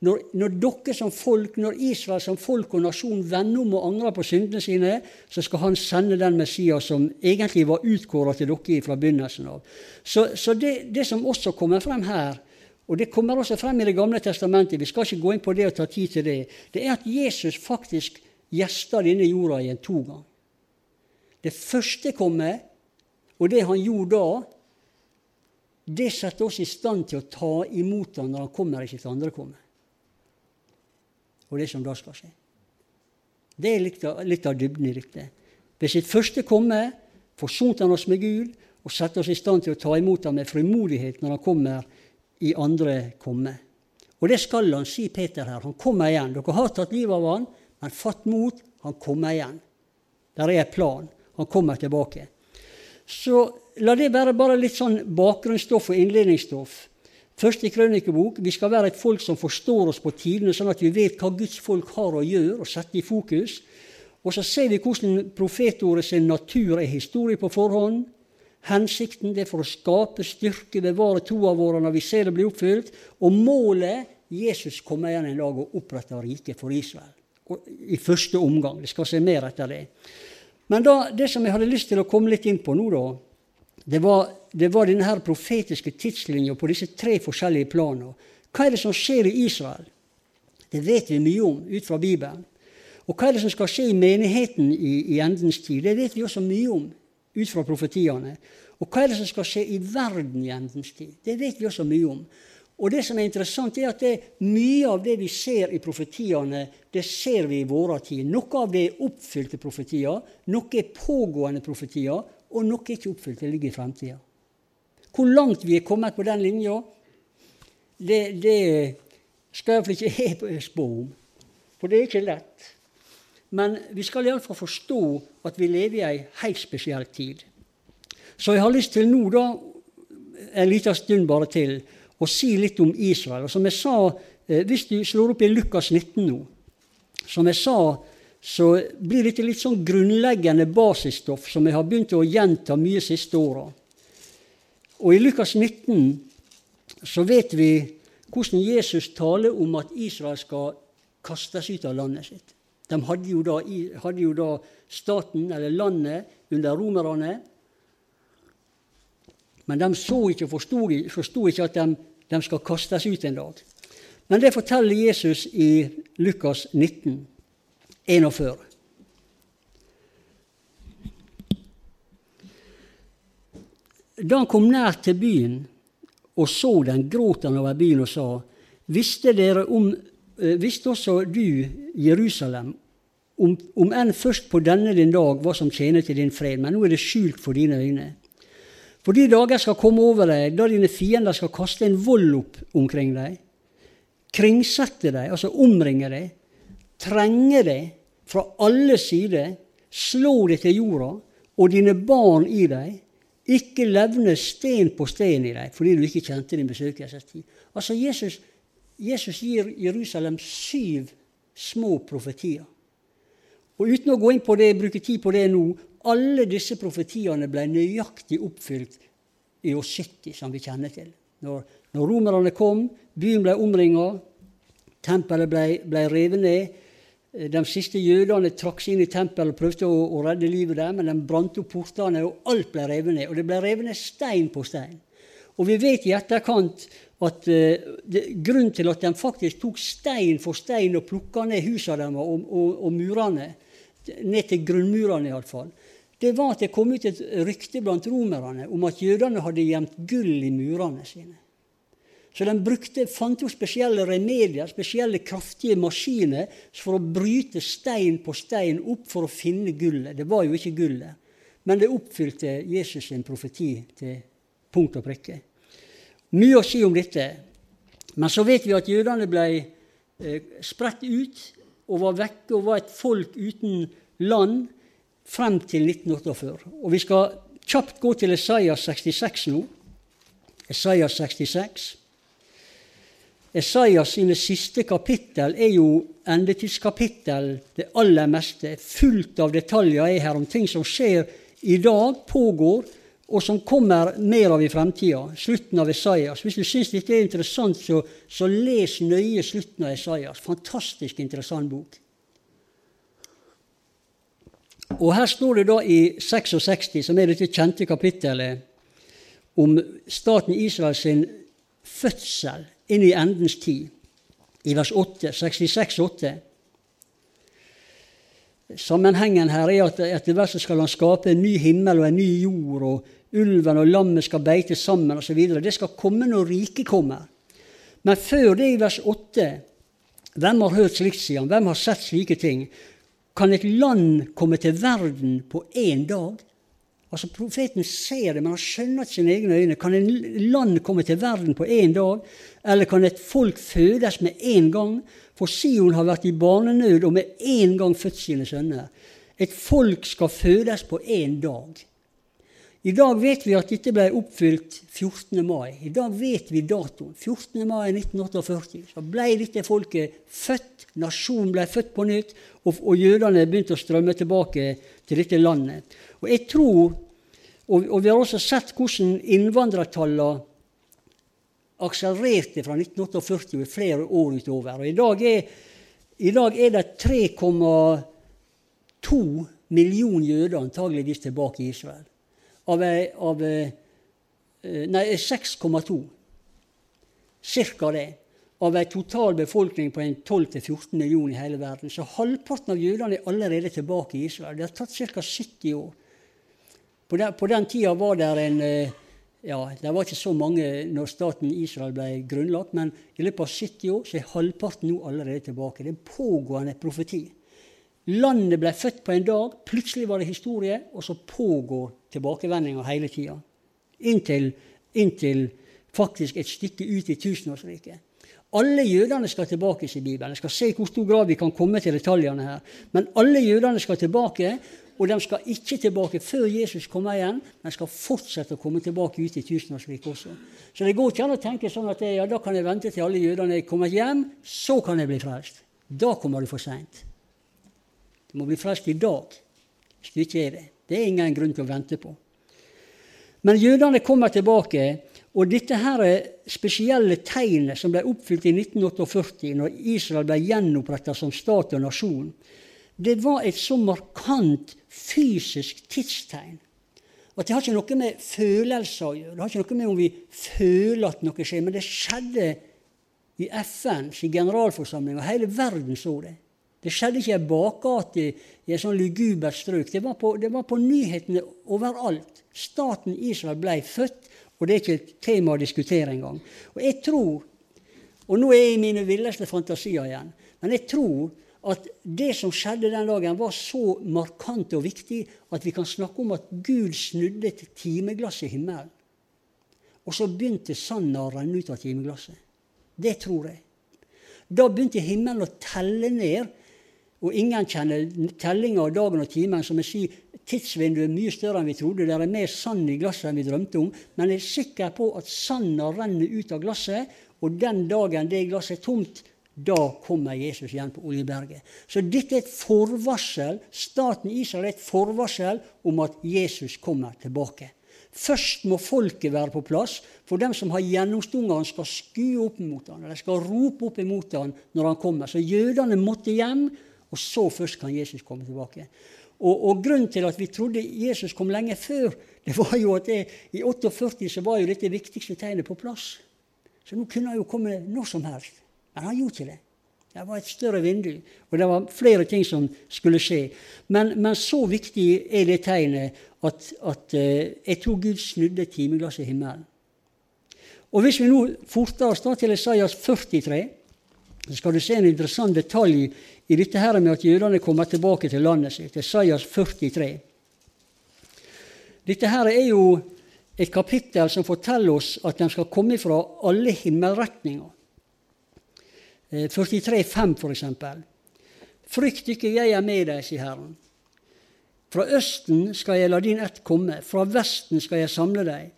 Når, når, dere som folk, når Israel som folk og nasjon vender om og angrer på syndene sine, så skal han sende den Messias som egentlig var utkåra til dere fra begynnelsen av. Så, så det, det, som også kommer frem her, og det kommer også frem i Det gamle testamentet, vi skal ikke gå inn på det og ta tid til det, det er at Jesus faktisk gjester denne jorda igjen to ganger. Det første kommer, og det han gjorde da, det setter oss i stand til å ta imot ham når han kommer ikke til andre komme. Og det som da skal skje. Det er litt av, litt av dybden i dette. Ved sitt første komme forsonte han oss med Gud og satte oss i stand til å ta imot ham med frimodighet når han kommer i andre komme. Og det skal han, si Peter her. Han kommer igjen. Dere har tatt livet av han, men fatt mot, han kommer igjen. Der er en plan. Han kommer tilbake. Så la det være bare litt sånn bakgrunnsstoff og innledningsstoff. Første krønikebok. Vi skal være et folk som forstår oss på tidene, sånn at vi vet hva Guds folk har å gjøre, og sette i fokus. Og så ser vi hvordan profetordet sin natur er historie på forhånd. Hensikten er for å skape styrke, bevare troa vår når vi ser det bli oppfylt. Og målet Jesus kommer igjen en dag og oppretter riket for Israel. Og I første omgang. Det skal se mer etter det. Men da, det som jeg hadde lyst til å komme litt inn på nå, da, det var, det var denne her profetiske tidslinja på disse tre forskjellige planene. Hva er det som skjer i Israel? Det vet vi mye om ut fra Bibelen. Og hva er det som skal skje i menigheten i, i endens tid? Det vet vi også mye om ut fra profetiene. Og hva er det som skal skje i verden i endens tid? Det vet vi også mye om. Og det som er interessant, er at det, mye av det vi ser i profetiene, det ser vi i våre tid. Noe av det er oppfylte profetier, noe er pågående profetier, og noe er ikke oppfylt. Det ligger i framtida. Hvor langt vi er kommet på den linja, det, det skal iallfall ikke jeg spå om. For det er ikke lett. Men vi skal iallfall forstå at vi lever i ei helt spesiell tid. Så jeg har lyst til nå, da, en liten stund bare til, å si litt om Israel. Og som jeg sa, eh, Hvis du slår opp i Lukas 19 nå, som jeg sa, så blir dette litt sånn grunnleggende basisstoff som jeg har begynt å gjenta mye siste åra. Og i Lukas 19 så vet vi hvordan Jesus taler om at Israel skal kastes ut av landet sitt. De hadde jo da, hadde jo da staten, eller landet, under romerne. Men de så ikke og forsto ikke at de, de, skal kastes ut en dag. Men det forteller Jesus i Lukas 19, 41. Da han kom nær til byen og så den, gråt over byen og sa:" Visste dere om Eh, visste også du, Jerusalem, om, om enn først på denne din dag hva som tjener til din fred, men nå er det skjult for dine øyne. For de dager skal komme over deg da dine fiender skal kaste en vold opp omkring deg, kringsette deg, altså omringe deg, trenge deg fra alle sider, slå deg til jorda, og dine barn i deg, ikke levne sten på sten i deg, fordi du ikke kjente din besøkelsestid. Altså Jesus Jesus gir Jerusalem syv små profetier. Og Uten å gå inn på det, bruke tid på det nå Alle disse profetiene ble nøyaktig oppfylt i år 70, som vi kjenner til. Når, når romerne kom, byen ble omringa, tempelet ble, ble revet ned. De siste jødene trakk seg inn i tempelet og prøvde å, å redde livet der, men de brant opp portene, og alt ble revet ned. Og det ble revet ned stein på stein. Og vi vet i etterkant at uh, det, grunnen til at de faktisk tok stein for stein og plukka ned husene deres og, og, og, murene, ned til grunnmurene iallfall, det var at det kom ut et rykte blant romerne om at jødene hadde gjemt gull i murene sine. Så de brukte, fant jo spesielle remedier, spesielle kraftige maskiner for å bryte stein på stein opp for å finne gullet. Det var jo ikke gullet, men det oppfylte Jesus sin profeti til punkt og prikke. Mye å si om dette. Men så vet vi at jødene ble eh, spredt ut og var vekke og var et folk uten land frem til 1948. Og vi skal kjapt gå til Esaias 66 nå. Esaias 66. Esaias sine siste kapittel er jo endetidskapittel, det aller meste. Fullt av detaljer er her om ting som skjer i dag, pågår, og som kommer mer av i fremtida. Slutten av Esaias. Hvis du syns dette er interessant, så, så, les nøye slutten av Esaias. Fantastisk interessant bok. Og her står det da i 66, som er dette kjente kapittelet, om staten Israel sin fødsel inn i endens tid, i vers 8, 66, 8. sammenhengen her er at etter hvert skal han skape en ny himmel og en ny jord, og ulven og lammet skal beite sammen osv. Det skal komme når riket kommer. Men før det, i vers 8, hvem har hørt slikt, sier han, hvem har sett slike ting? Kan et land komme til verden på én dag? Altså Profeten ser det, men han skjønner ikke sine egne øyne. Kan en land komme til verden på én dag? Eller kan et folk fødes med én gang? For Sion har vært i barnenød og med én gang født sine sønner. Et folk skal fødes på én dag. I dag vet vi at dette ble oppfylt 14. mai. I dag vet vi datoen. 14. mai 1948 så ble dette folket født. Nasjonen ble født på nytt, og, og jødene begynte å strømme tilbake til dette landet. Og jeg tror, og, og vi har også sett hvordan innvandrertallene akselererte fra 1948 og i flere år utover. Og I dag er, i dag er det 3,2 millioner jøder antageligvis tilbake i Israel av, av eh, Nei, 6,2. Cirka det. Av en total befolkning på 12-14 millioner i hele verden. Så halvparten av jødene er allerede tilbake i Israel. Det har tatt ca. 70 år. På den, på den tida var det en eh, ja, Det var ikke så mange når staten Israel ble grunnlagt, men i løpet av 70 år så er halvparten nå allerede tilbake. Det er en pågående profeti. Landet ble født på en dag, plutselig var det historie, og så pågår tilbakevendinga hele tida. Inntil, inntil, faktisk et stykke ut i tusenårsriket. Alle jødene skal tilbake i Bibelen. Jeg skal se i hvor stor grad vi kan komme til detaljene her. Men alle jødene skal tilbake, og de skal ikke tilbake før Jesus kommer igjen, men skal fortsette å komme tilbake ut i tusenårsriket også. Så det går ikke an å tenke sånn at ja, da kan jeg vente til alle jødene er kommet hjem, så kan jeg bli frelst. Da kommer du for seint. Du må bli frelst i dag hvis du ikke er det. Det er ingen grunn til å vente på. Men jødene kommer tilbake, og dette her spesielle tegnet som ble oppfylt i 1948, når Israel ble gjenoppretta som stat og nasjon, det var et så markant fysisk tidstegn at det har ikke noe med følelser å gjøre. Det har ikke noe med om vi føler at noe skjer, men det skjedde i FNs generalforsamling, og hele verden så det. Det skjedde ikke i ei bakgate i et sånn lugubert strøk. Det var, på, det var, på, nyhetene overalt. Staten Israel ble født, og det er ikke et tema å diskutere engang. Og jeg tror, og nå er jeg i mine villeste fantasier igjen, men jeg tror at det som skjedde den dagen, var så markant og viktig at vi kan snakke om at Gud snudde et timeglass i himmelen. Og så begynte sanda å renne ut av timeglasset. Det tror jeg. Da begynte himmelen å telle ned og ingen kjenner tellinga av dagen og timen. Som jeg sier, tidsvinduet er mye større enn vi trodde. Det er mer sand i glasset enn vi drømte om. Men jeg er sikker på at sanda renner ut av glasset, og den dagen det glasset er tomt, da kommer Jesus igjen på Oljeberget. Så dette er et forvarsel. Staten Israel er et forvarsel om at Jesus kommer tilbake. Først må folket være på plass, for dem som har gjennomstunga han skal skue opp mot han, eller skal rope opp imot han når han kommer. Så jødene måtte hjem, og så først kan Jesus komme tilbake. Og, og, Grunnen til at vi trodde Jesus kom lenge før, det var jo at det, i 48 så var jo dette viktigste tegnet på plass. Så nå kunne han jo komme når som helst. Men han gjorde ikke det. Det var et større vindu, og det var flere ting som skulle skje. Men, men så viktig er det tegnet at, at uh, jeg tror Gud snudde timeglasset i himmelen. Og Hvis vi nå forter oss da til Esaias 43, så skal du se en interessant detalj i dette her med at jødene kommer tilbake til landet sitt. Esaias 43. Dette her er jo et kapittel som forteller oss at de skal komme fra alle himmelretninger. 43,5 f.eks. Frykt ikke, jeg er med deg, sier Herren. Fra østen skal jeg la din ett komme, fra vesten skal jeg samle deg.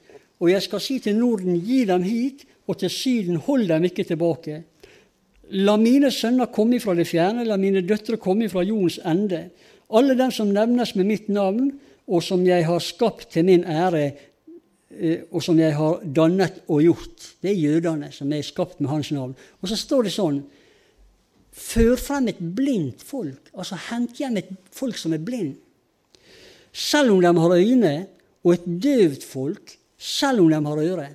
Og jeg skal si til Norden, gi dem hit, og til Syden, hold dem ikke tilbake. La mine sønner komme ifra det fjerne, la mine døtre komme ifra jordens ende. Alle dem som nevnes med mitt navn, og som jeg har skapt til min ære, eh, og som jeg har dannet og gjort. Det er jødene som er skapt med hans navn. Og så står det sånn Før frem et blindt folk. Altså hent hjem et folk som er blind. Selv om de har øyne, og et døvt folk, selv om de har øre.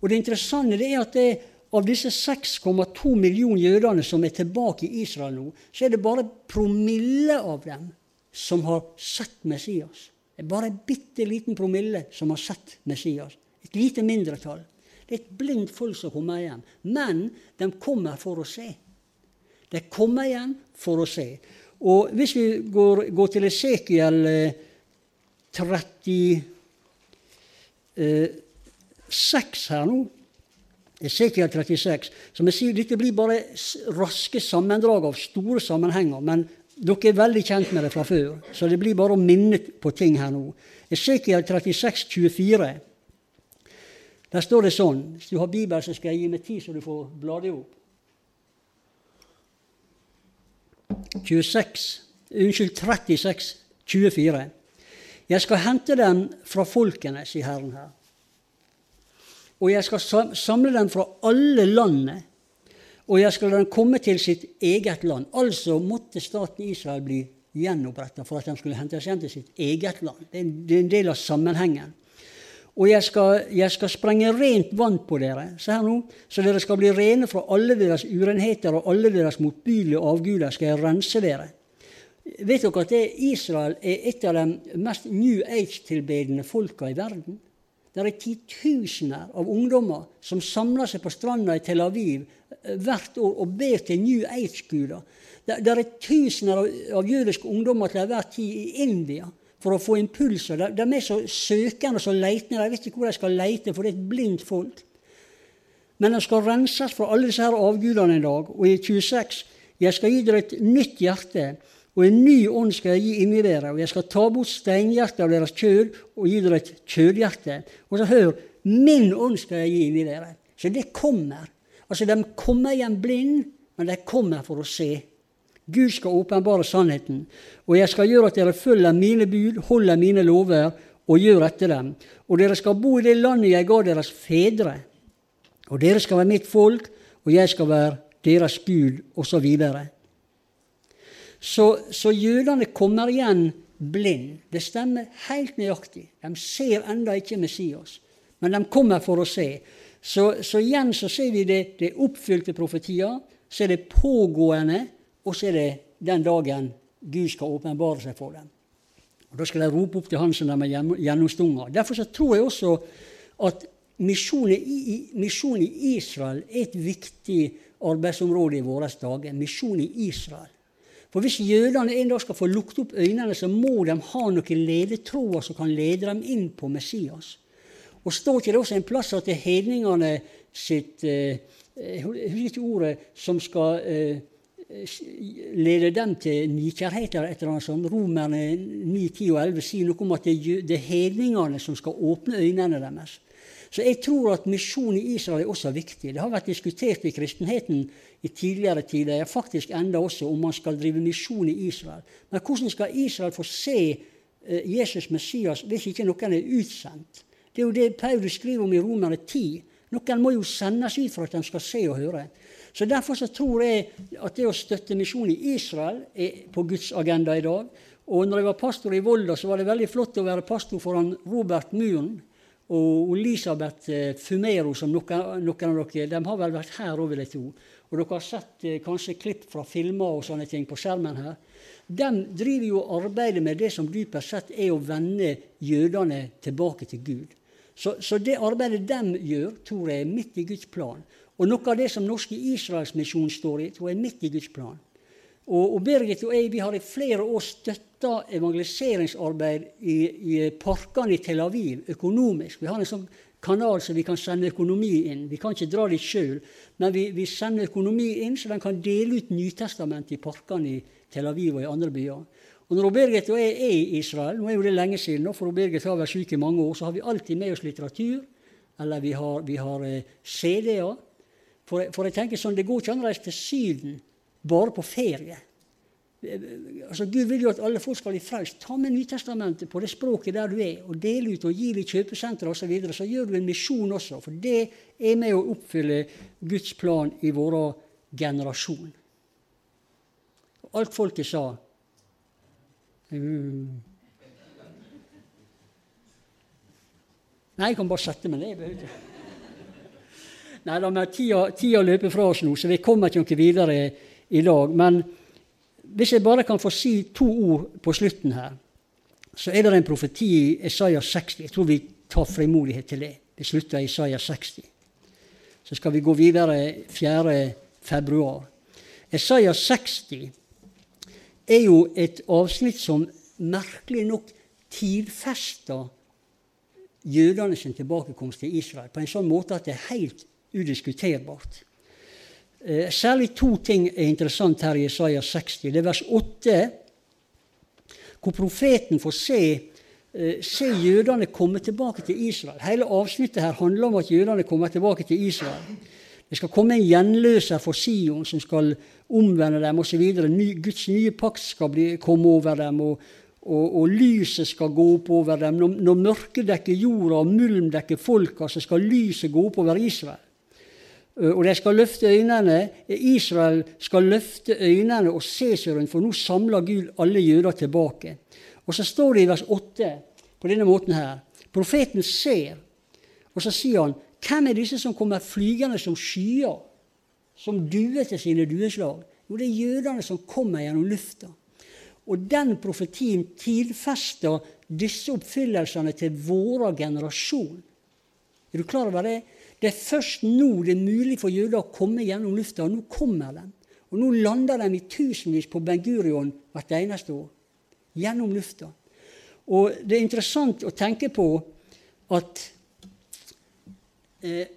Og det interessante er at det, av disse 6,2 millioner jødene som er tilbake i Israel nå, så er det bare promille av dem som har sett Messias. Det er bare en bitte liten promille som har sett Messias. Et lite mindretall. Det er et blindt folk som kommer igjen. Men de kommer for å se. De kommer igjen for å se. Og hvis vi går, går til Esekiel 36 eh, her nå Esekiel 36. Som jeg sier, Dette blir bare raske sammendrag av store sammenhenger. Men dere er veldig kjent med det fra før, så det blir bare å minne på ting her nå. Esekiel 36, 24. Der står det sånn Hvis du har Bibel, så skal jeg gi meg tid, så du får bla det opp. 26, unnskyld, 36, 24. Jeg skal hente dem fra folkene, sier Herren her og jeg skal samle dem fra alle landene, og jeg skal la dem komme til sitt eget land. Altså måtte staten Israel bli gjenoppretta for at de skulle hentes hjem til sitt eget land. Det er en del av sammenhengen. Og jeg skal, jeg skal sprenge rent vann på dere, se her nå, så dere skal bli rene fra alle deres urenheter og alle deres motbydelige avguder skal jeg rense dere. Vet dere at Israel er et av de mest New Age-tilbedende folka i verden? Det er titusener av ungdommer som samler seg på stranda i Tel Aviv eh, hvert år og ber til New Age-guder. Det, er tusener av, jødiske ungdommer til enhver tid i India for å få impulser. De, er så søkende og så leitende. De vet ikke hvor de skal leite, for det er et blindt folk. Men de skal renses fra alle disse her avgudene en dag. Og i 26 jeg skal gi dere et nytt hjerte og en ny ånd skal jeg gi inni dere, og jeg skal ta bort steinhjertet av deres kjød og gi dere et kjødhjerte. Og så hør, min ånd skal jeg gi inni dere. Så det kommer. Altså, De kommer igjen blind, men de kommer for å se. Gud skal åpenbare sannheten, og jeg skal gjøre at dere følger mine bud, holder mine lover og gjør etter dem. Og dere skal bo i det landet jeg ga deres fedre. Og dere skal være mitt folk, og jeg skal være deres Gud, osv. Så, så jødene kommer igjen blind. Det stemmer helt nøyaktig. De ser enda ikke Messias, men de kommer for å se. Så, så igjen så ser vi det, det oppfylte profetier, så er det pågående, og så er det den dagen Gud skal åpenbare seg for dem. Og Da skal de rope opp til Han som de er gjennomstunga. Derfor så tror jeg også at misjonen i, misjon i Israel er et viktig arbeidsområde i våre dager. Misjon i Israel. For hvis jødene en dag skal få lukket opp øynene, så må de ha noen ledetråder som kan lede dem inn på Messias. Og står ikke det også en plass at hedningene sitt eh, Jeg husker ikke ordet som skal eh, lede dem til nykjærhet eller et eller annet sånt. Romerne 9, 10 og 11 sier noe om at det er hedningene som skal åpne øynene deres. Så jeg tror at misjon i Israel er også viktig. Det har vært diskutert i kristenheten i tidligere tider, faktisk enda også om man skal drive misjon i Israel. Men hvordan skal Israel få se eh, Jesus Messias hvis ikke noen er utsendt? Det er jo det Paulus skriver om i Romerne 10. Noen må jo sendes ut for at de skal se og høre. Så Derfor så tror jeg at det å støtte misjon i Israel er på Guds agenda i dag. Og når jeg var pastor i Volda, så var det veldig flott å være pastor foran Robert Muren og Elisabeth eh, Fumero, som noen, noen, av dere de har vel vært her òg, vil jeg tro. Og dere har sett eh, kanskje klipp fra filmer og sånne ting på skjermen her. De driver jo og arbeider med det som dypest sett er å vende jødene tilbake til Gud. Så, så, det arbeidet de gjør, tror jeg er midt i Guds plan. Og noe av det som Norske Israelsmisjon står i, tror jeg er midt i Guds plan. Og, og Birgit og jeg vi har i flere år støtta evangeliseringsarbeid i, i parkene i Tel Aviv økonomisk. Vi har en sånn kanal så vi kan sende økonomi inn. Vi kan ikke dra dit sjøl, men vi, vi, sender økonomi inn så den kan dele ut Nytestamentet i parkene i Tel Aviv og i andre byer. Og Når Birgit og jeg er i Israel, nå er jo det lenge siden, for Birgit har vært syk i mange år, så har vi alltid med oss litteratur, eller vi har, har eh, CD-er. For, for, jeg tenker sånn, det går ikke an å reise til Syden bare på ferie. Altså, Gud vil jo at alle folk skal bli frelst. Ta med Nytestamentet på det språket der du er, og del ut og gi det i kjøpesentre osv. Så, videre. så gjør du en misjon også, for det er med å oppfylle Guds plan i vår generasjon. Alt folket sa mm. Nei, jeg kan bare sette meg ned. Nei da, men tida, tida løper fra oss nå, så vi kommer ikke noe videre i dag. Men hvis jeg bare kan få si to ord på slutten her, så er det en profeti i Isaiah 60. Jeg tror vi tar frimodighet til det. Det slutter i Isaiah 60. Så skal vi gå videre 4. februar. Isaiah 60 er jo et avsnitt som merkelig nok tidfester jødene sin tilbakekomst til Israel på en sånn måte at det er helt udiskuterbart. Eh, særlig to ting er interessant her i Isaiah 60. Det er vers 8, hvor profeten får se, eh, se jødene komme tilbake til Israel. Hele avsnittet her handler om at jødene kommer tilbake til Israel. Det skal komme en gjenløser for Sion som skal omvende dem osv. Guds nye pakt skal bli, komme over dem, og, og, og, lyset skal gå opp over dem. Når, når mørket dekker jorda og mulm dekker folka, så skal lyset gå opp over Israel. Eh, og de skal løfte øynene. Israel skal løfte øynene og se seg rundt, for nå samler Gud alle jøder tilbake. Og så står det i vers 8 på denne måten her. Profeten ser, og så sier han hvem er disse som kommer flygende som skyer, som duer til sine dueslag? Jo, det er jødene som kommer gjennom lufta. Og den profetien tidfester disse oppfyllelsene til vår generasjon. Er du klar over det? Det er først nå det er mulig for jøder å komme gjennom lufta. Og nå kommer de. Og nå lander de i tusenvis på Ben Gurion hvert eneste år. Gjennom lufta. Og det er interessant å tenke på at Eh,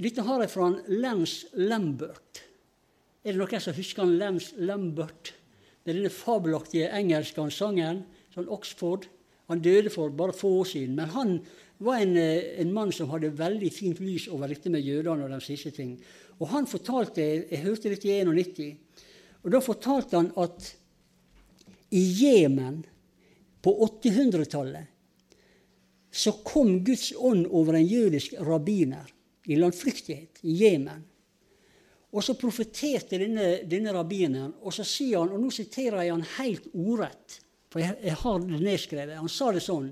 dette har jeg fra Lance Lambert. Er det noen som husker Lance Lambert? Det er denne fabelaktige engelske sangen, sånn Oxford. Han døde for bare få år siden. Men han var en, eh, en mann som hadde veldig fint lys over dette med jødene og de siste ting. Og han fortalte, Jeg hørte dette i 91. Og Da fortalte han at i Jemen på 800-tallet så kom Guds ånd over en jødisk rabbiner i landflyktighet i Jemen. Og så profeterte denne, denne rabbineren, og så sier han, og nå siterer jeg han helt ordrett, for jeg, jeg har det nedskrevet. Han sa det sånn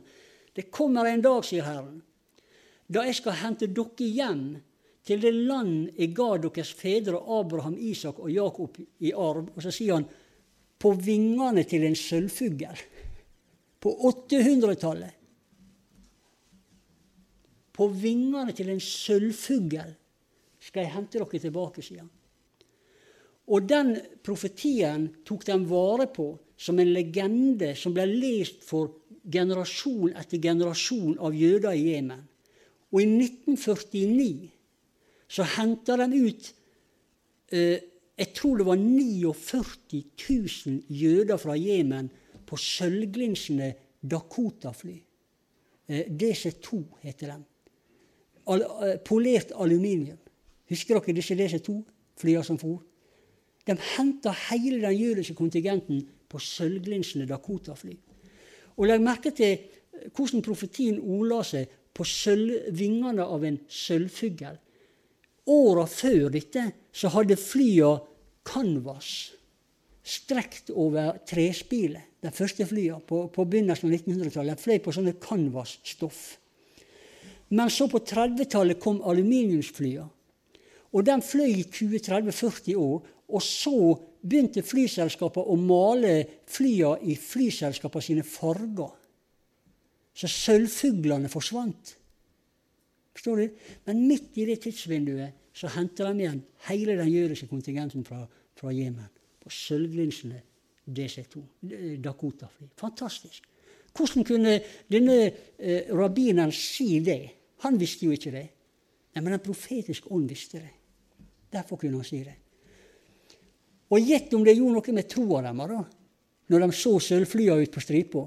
Det kommer en dag, sier Herren, da jeg skal hente dere hjem til det land jeg ga deres fedre Abraham, Isak og Jakob i arv. Og så sier han på vingene til en sølvfugl. På 800-tallet. På vingene til en sølvfugl skal jeg hente dere tilbake, sier han. Og den profetien tok de vare på som en legende som ble lest for generasjon etter generasjon av jøder i Jemen. Og i 1949 så henta de ut eh, Jeg tror det var 49 000 jøder fra Jemen på sølvglinsende Dakota-fly. Eh, DC2 heter den. Al polert aluminium. Husker dere disse DC2-flyene som for? De henta hele den jødiske kontingenten på sølvglinsende Dakota-fly. Og Legg merke til eh, hvordan profetien ordla seg på vingene av en sølvfugl. Åra før dette så hadde flya canvas strekt over trespilet. De første flya på, på begynnelsen av 1900-tallet fløy på sånne canvasstoff. Men så på 30-tallet kom aluminiumsflya. Og den fløy i 20-30-40 år. Og så begynte flyselskapene å male flyene i flyselskapene sine farger. Så sølvfuglene forsvant. Forstår du? Men midt i det tidsvinduet så henter de igjen hele den jødiske kontingenten fra, fra Jemen på sølvlinsene DC2, Dakota-fly. Fantastisk. Hvordan kunne denne eh, rabbineren si det? Han visste jo ikke det. Nei, Men Den profetiske ånd visste det. Derfor kunne han si det. Og gjett om det gjorde noe med troa deres når de så sølvflya ut på stripa.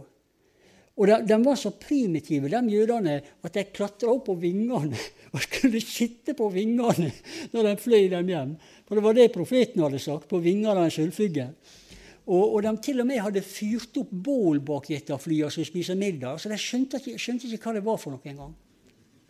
Og de, de, var så primitive, de jødene, at de klatra opp på vingene og skulle sitte på vingene når de fløy dem hjem. For det var det profeten hadde sagt, på vingene av en sølvfugl. Og, og, de til og med hadde fyrt opp bål bak et av flyene som spiser middag. Så de skjønte ikke, skjønte ikke hva det var for noe engang.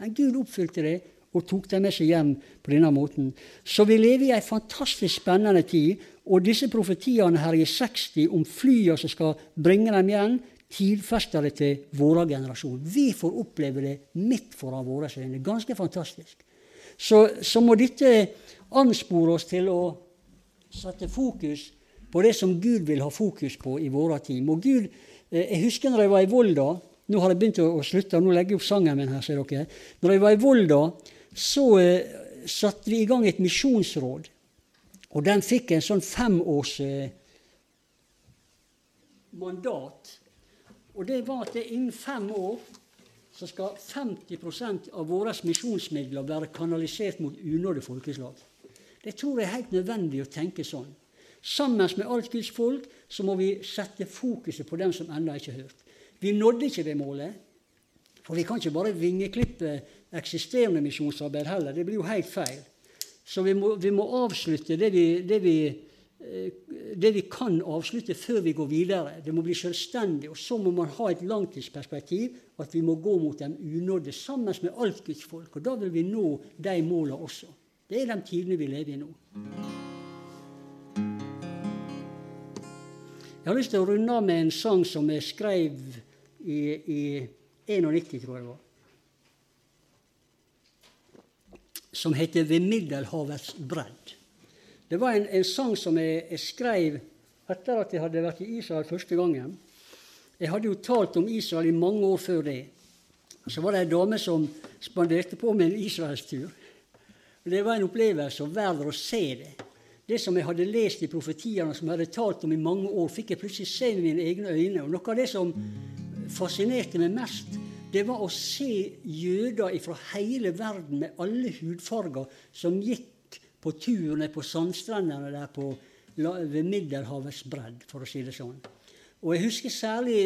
Men Gud oppfylte det og tok dem med seg hjem på denne måten. Så vi lever i ei fantastisk spennende tid. Og disse profetiene her i 60 om flya som skal bringe dem igjen, tidfester det til vår generasjon. Vi får oppleve det midt foran våre øyne. Ganske fantastisk. så, så må dette anspore oss til å sette fokus på det som Gud vil ha fokus på i våre tid. Må Gud, eh, Jeg husker når jeg var i Volda Nå har jeg begynt å, slutte, nå legger jeg opp sangen min her, ser dere. Når jeg var i Volda, så eh, satte vi i gang et misjonsråd. Og den fikk en sånn femårs eh, mandat. Og det var at det innen fem år så skal 50% av våre misjonsmidler være kanalisert mot unådde folkeslag. Det tror jeg er helt nødvendig å tenke sånn. Sammen med alt Guds folk så må vi sette fokuset på dem som ennå ikke har hørt. Vi nådde ikke det målet. For vi kan ikke bare vingeklippe eksisterende misjonsarbeid heller. Det blir jo helt feil. Så vi må, vi må avslutte det vi, det vi Eh, det vi kan avslutte før vi går videre. Det må bli selvstendig. Og så må man ha et langtidsperspektiv, at vi må gå mot dem unådde sammen med alt Guds folk. Og da vil vi nå de målene også. Det er de tidene vi lever i nå. Jeg har lyst til å runde av med en sang som jeg skrev i, i 91, tror jeg det var. Som heter 'Ved Middelhavets bredd'. Det var en, en sang som jeg, jeg, skrev etter at jeg hadde vært i Israel første gangen. Jeg hadde jo talt om Israel i mange år før det. Så var det ei dame som spanderte på meg en israelstur. Det var en opplevelse og verdt å se det. Det som jeg hadde lest i profetiene, som jeg hadde talt om i mange år, fikk jeg plutselig se med mine egne øyne. Og Noe av det som fascinerte meg mest, det var å se jøder fra hele verden med alle hudfarger som gikk på tur ned på sandstrendene der på, ved Middelhavets bredd, for å si det sånn. Og Jeg husker særlig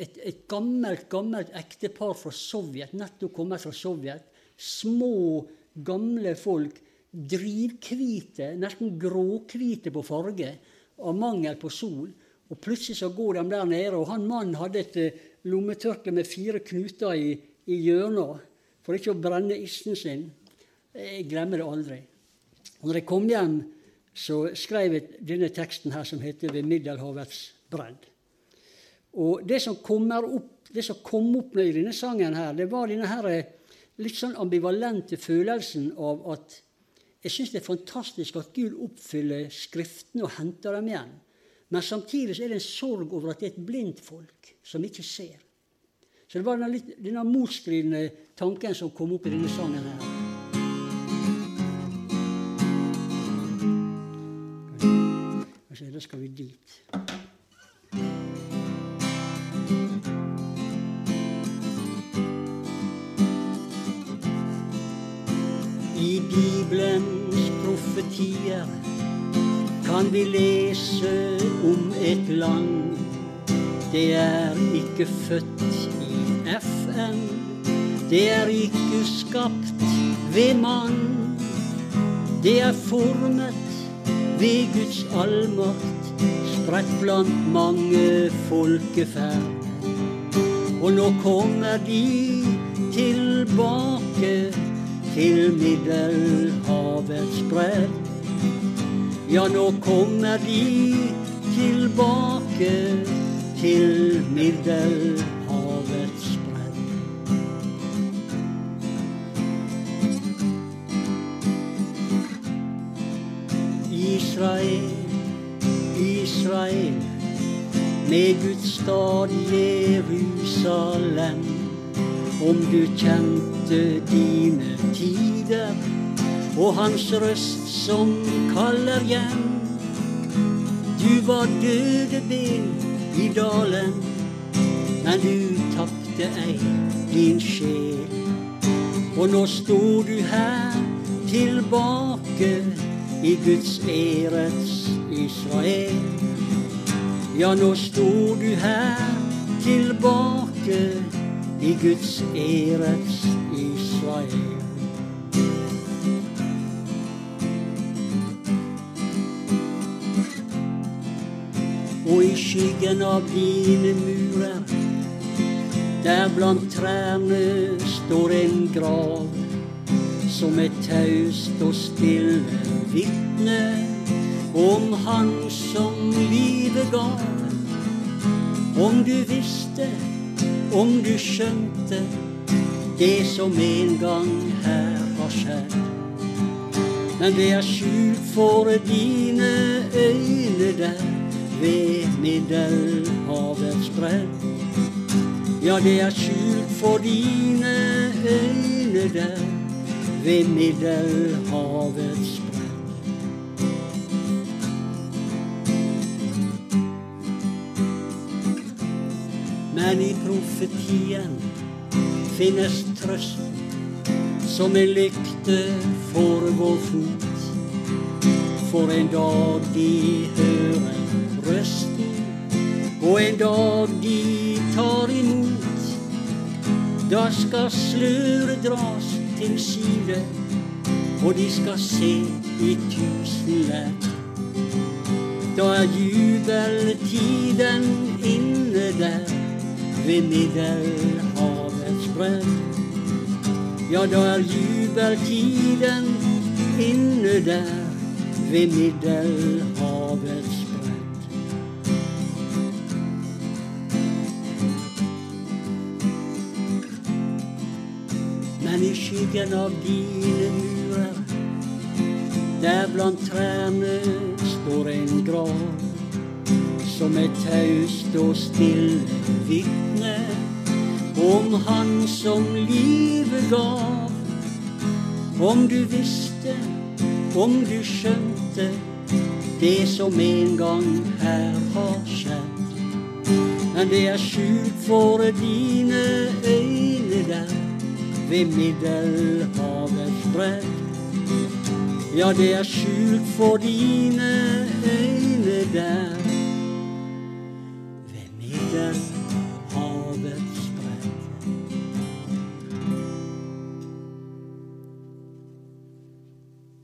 et, et gammelt gammelt ektepar fra Sovjet, nettopp kommet fra Sovjet. Små, gamle folk. Drivhvite, nesten gråhvite på farge av mangel på sol. Og Plutselig så går de der nede, og han mannen hadde et uh, lommetørkle med fire knuter i, i hjørnet for ikke å brenne issen sin. Jeg glemmer det aldri. Og når jeg kom hjem, så skrev jeg denne teksten her som heter 'Ved Middelhavets bredd'. Og det som, opp, det som kom opp i denne sangen, her, det var denne her eh, litt sånn ambivalente følelsen av at jeg syns det er fantastisk at Gud oppfyller Skriftene og henter dem igjen. Men samtidig er det en sorg over at det er et blindt folk som ikke ser. Så det var denne, litt, denne motstridende tanken som kom opp i denne sangen her. da skal vi dit. I Bibelens profetier kan vi lese om et land. Det er ikke født i FN. Det er ikke skapt ved mann. Det er formet ved Guds allmakt, spredt blant mange folkeferd. Og nå kommer de tilbake til Middelhavets bredd. Ja, nå kommer de tilbake til Middelhavets Middelhavet. Israel, Israel, med Guds stad Jerusalem. Om du kjente dine tider og hans røst som kaller hjem. Du var døde ben i dalen, men du tapte ei din sjel. Og nå står du her tilbake i Guds ærets Israel. Ja, nå står du her tilbake i Guds ærets Israel. Og i skyggen av dine murer, der blant trærne står en grav som et taust og stille vitne om Han som livet gav. Om du visste, om du skjønte det som en gang her har skjedd. Men det er skjult for dine øyne der ved Middelhavets bredd. Ja, det er skjult for dine øyne der ved Middelhavets bredd. Men i profetien finnes trøst som en lykte for vår fot. For en dag de hører røsten, og en dag de tar imot. Da skal sløret dras til side, og de skal se i tusen lær. Da er jubeltiden inne der ved Middelhavets bredd. Ja, da er jubeltiden inne der ved Middelhavets skyggen av dine murer, der blant trærne står en grav som et taust og stille vitne om Han som livet gav. Om du visste, om du skjønte det som en gang her har skjedd. Men det er skjult for dine øyne der ved Middelhavets bredd. Ja, det er skjult for dine øyne der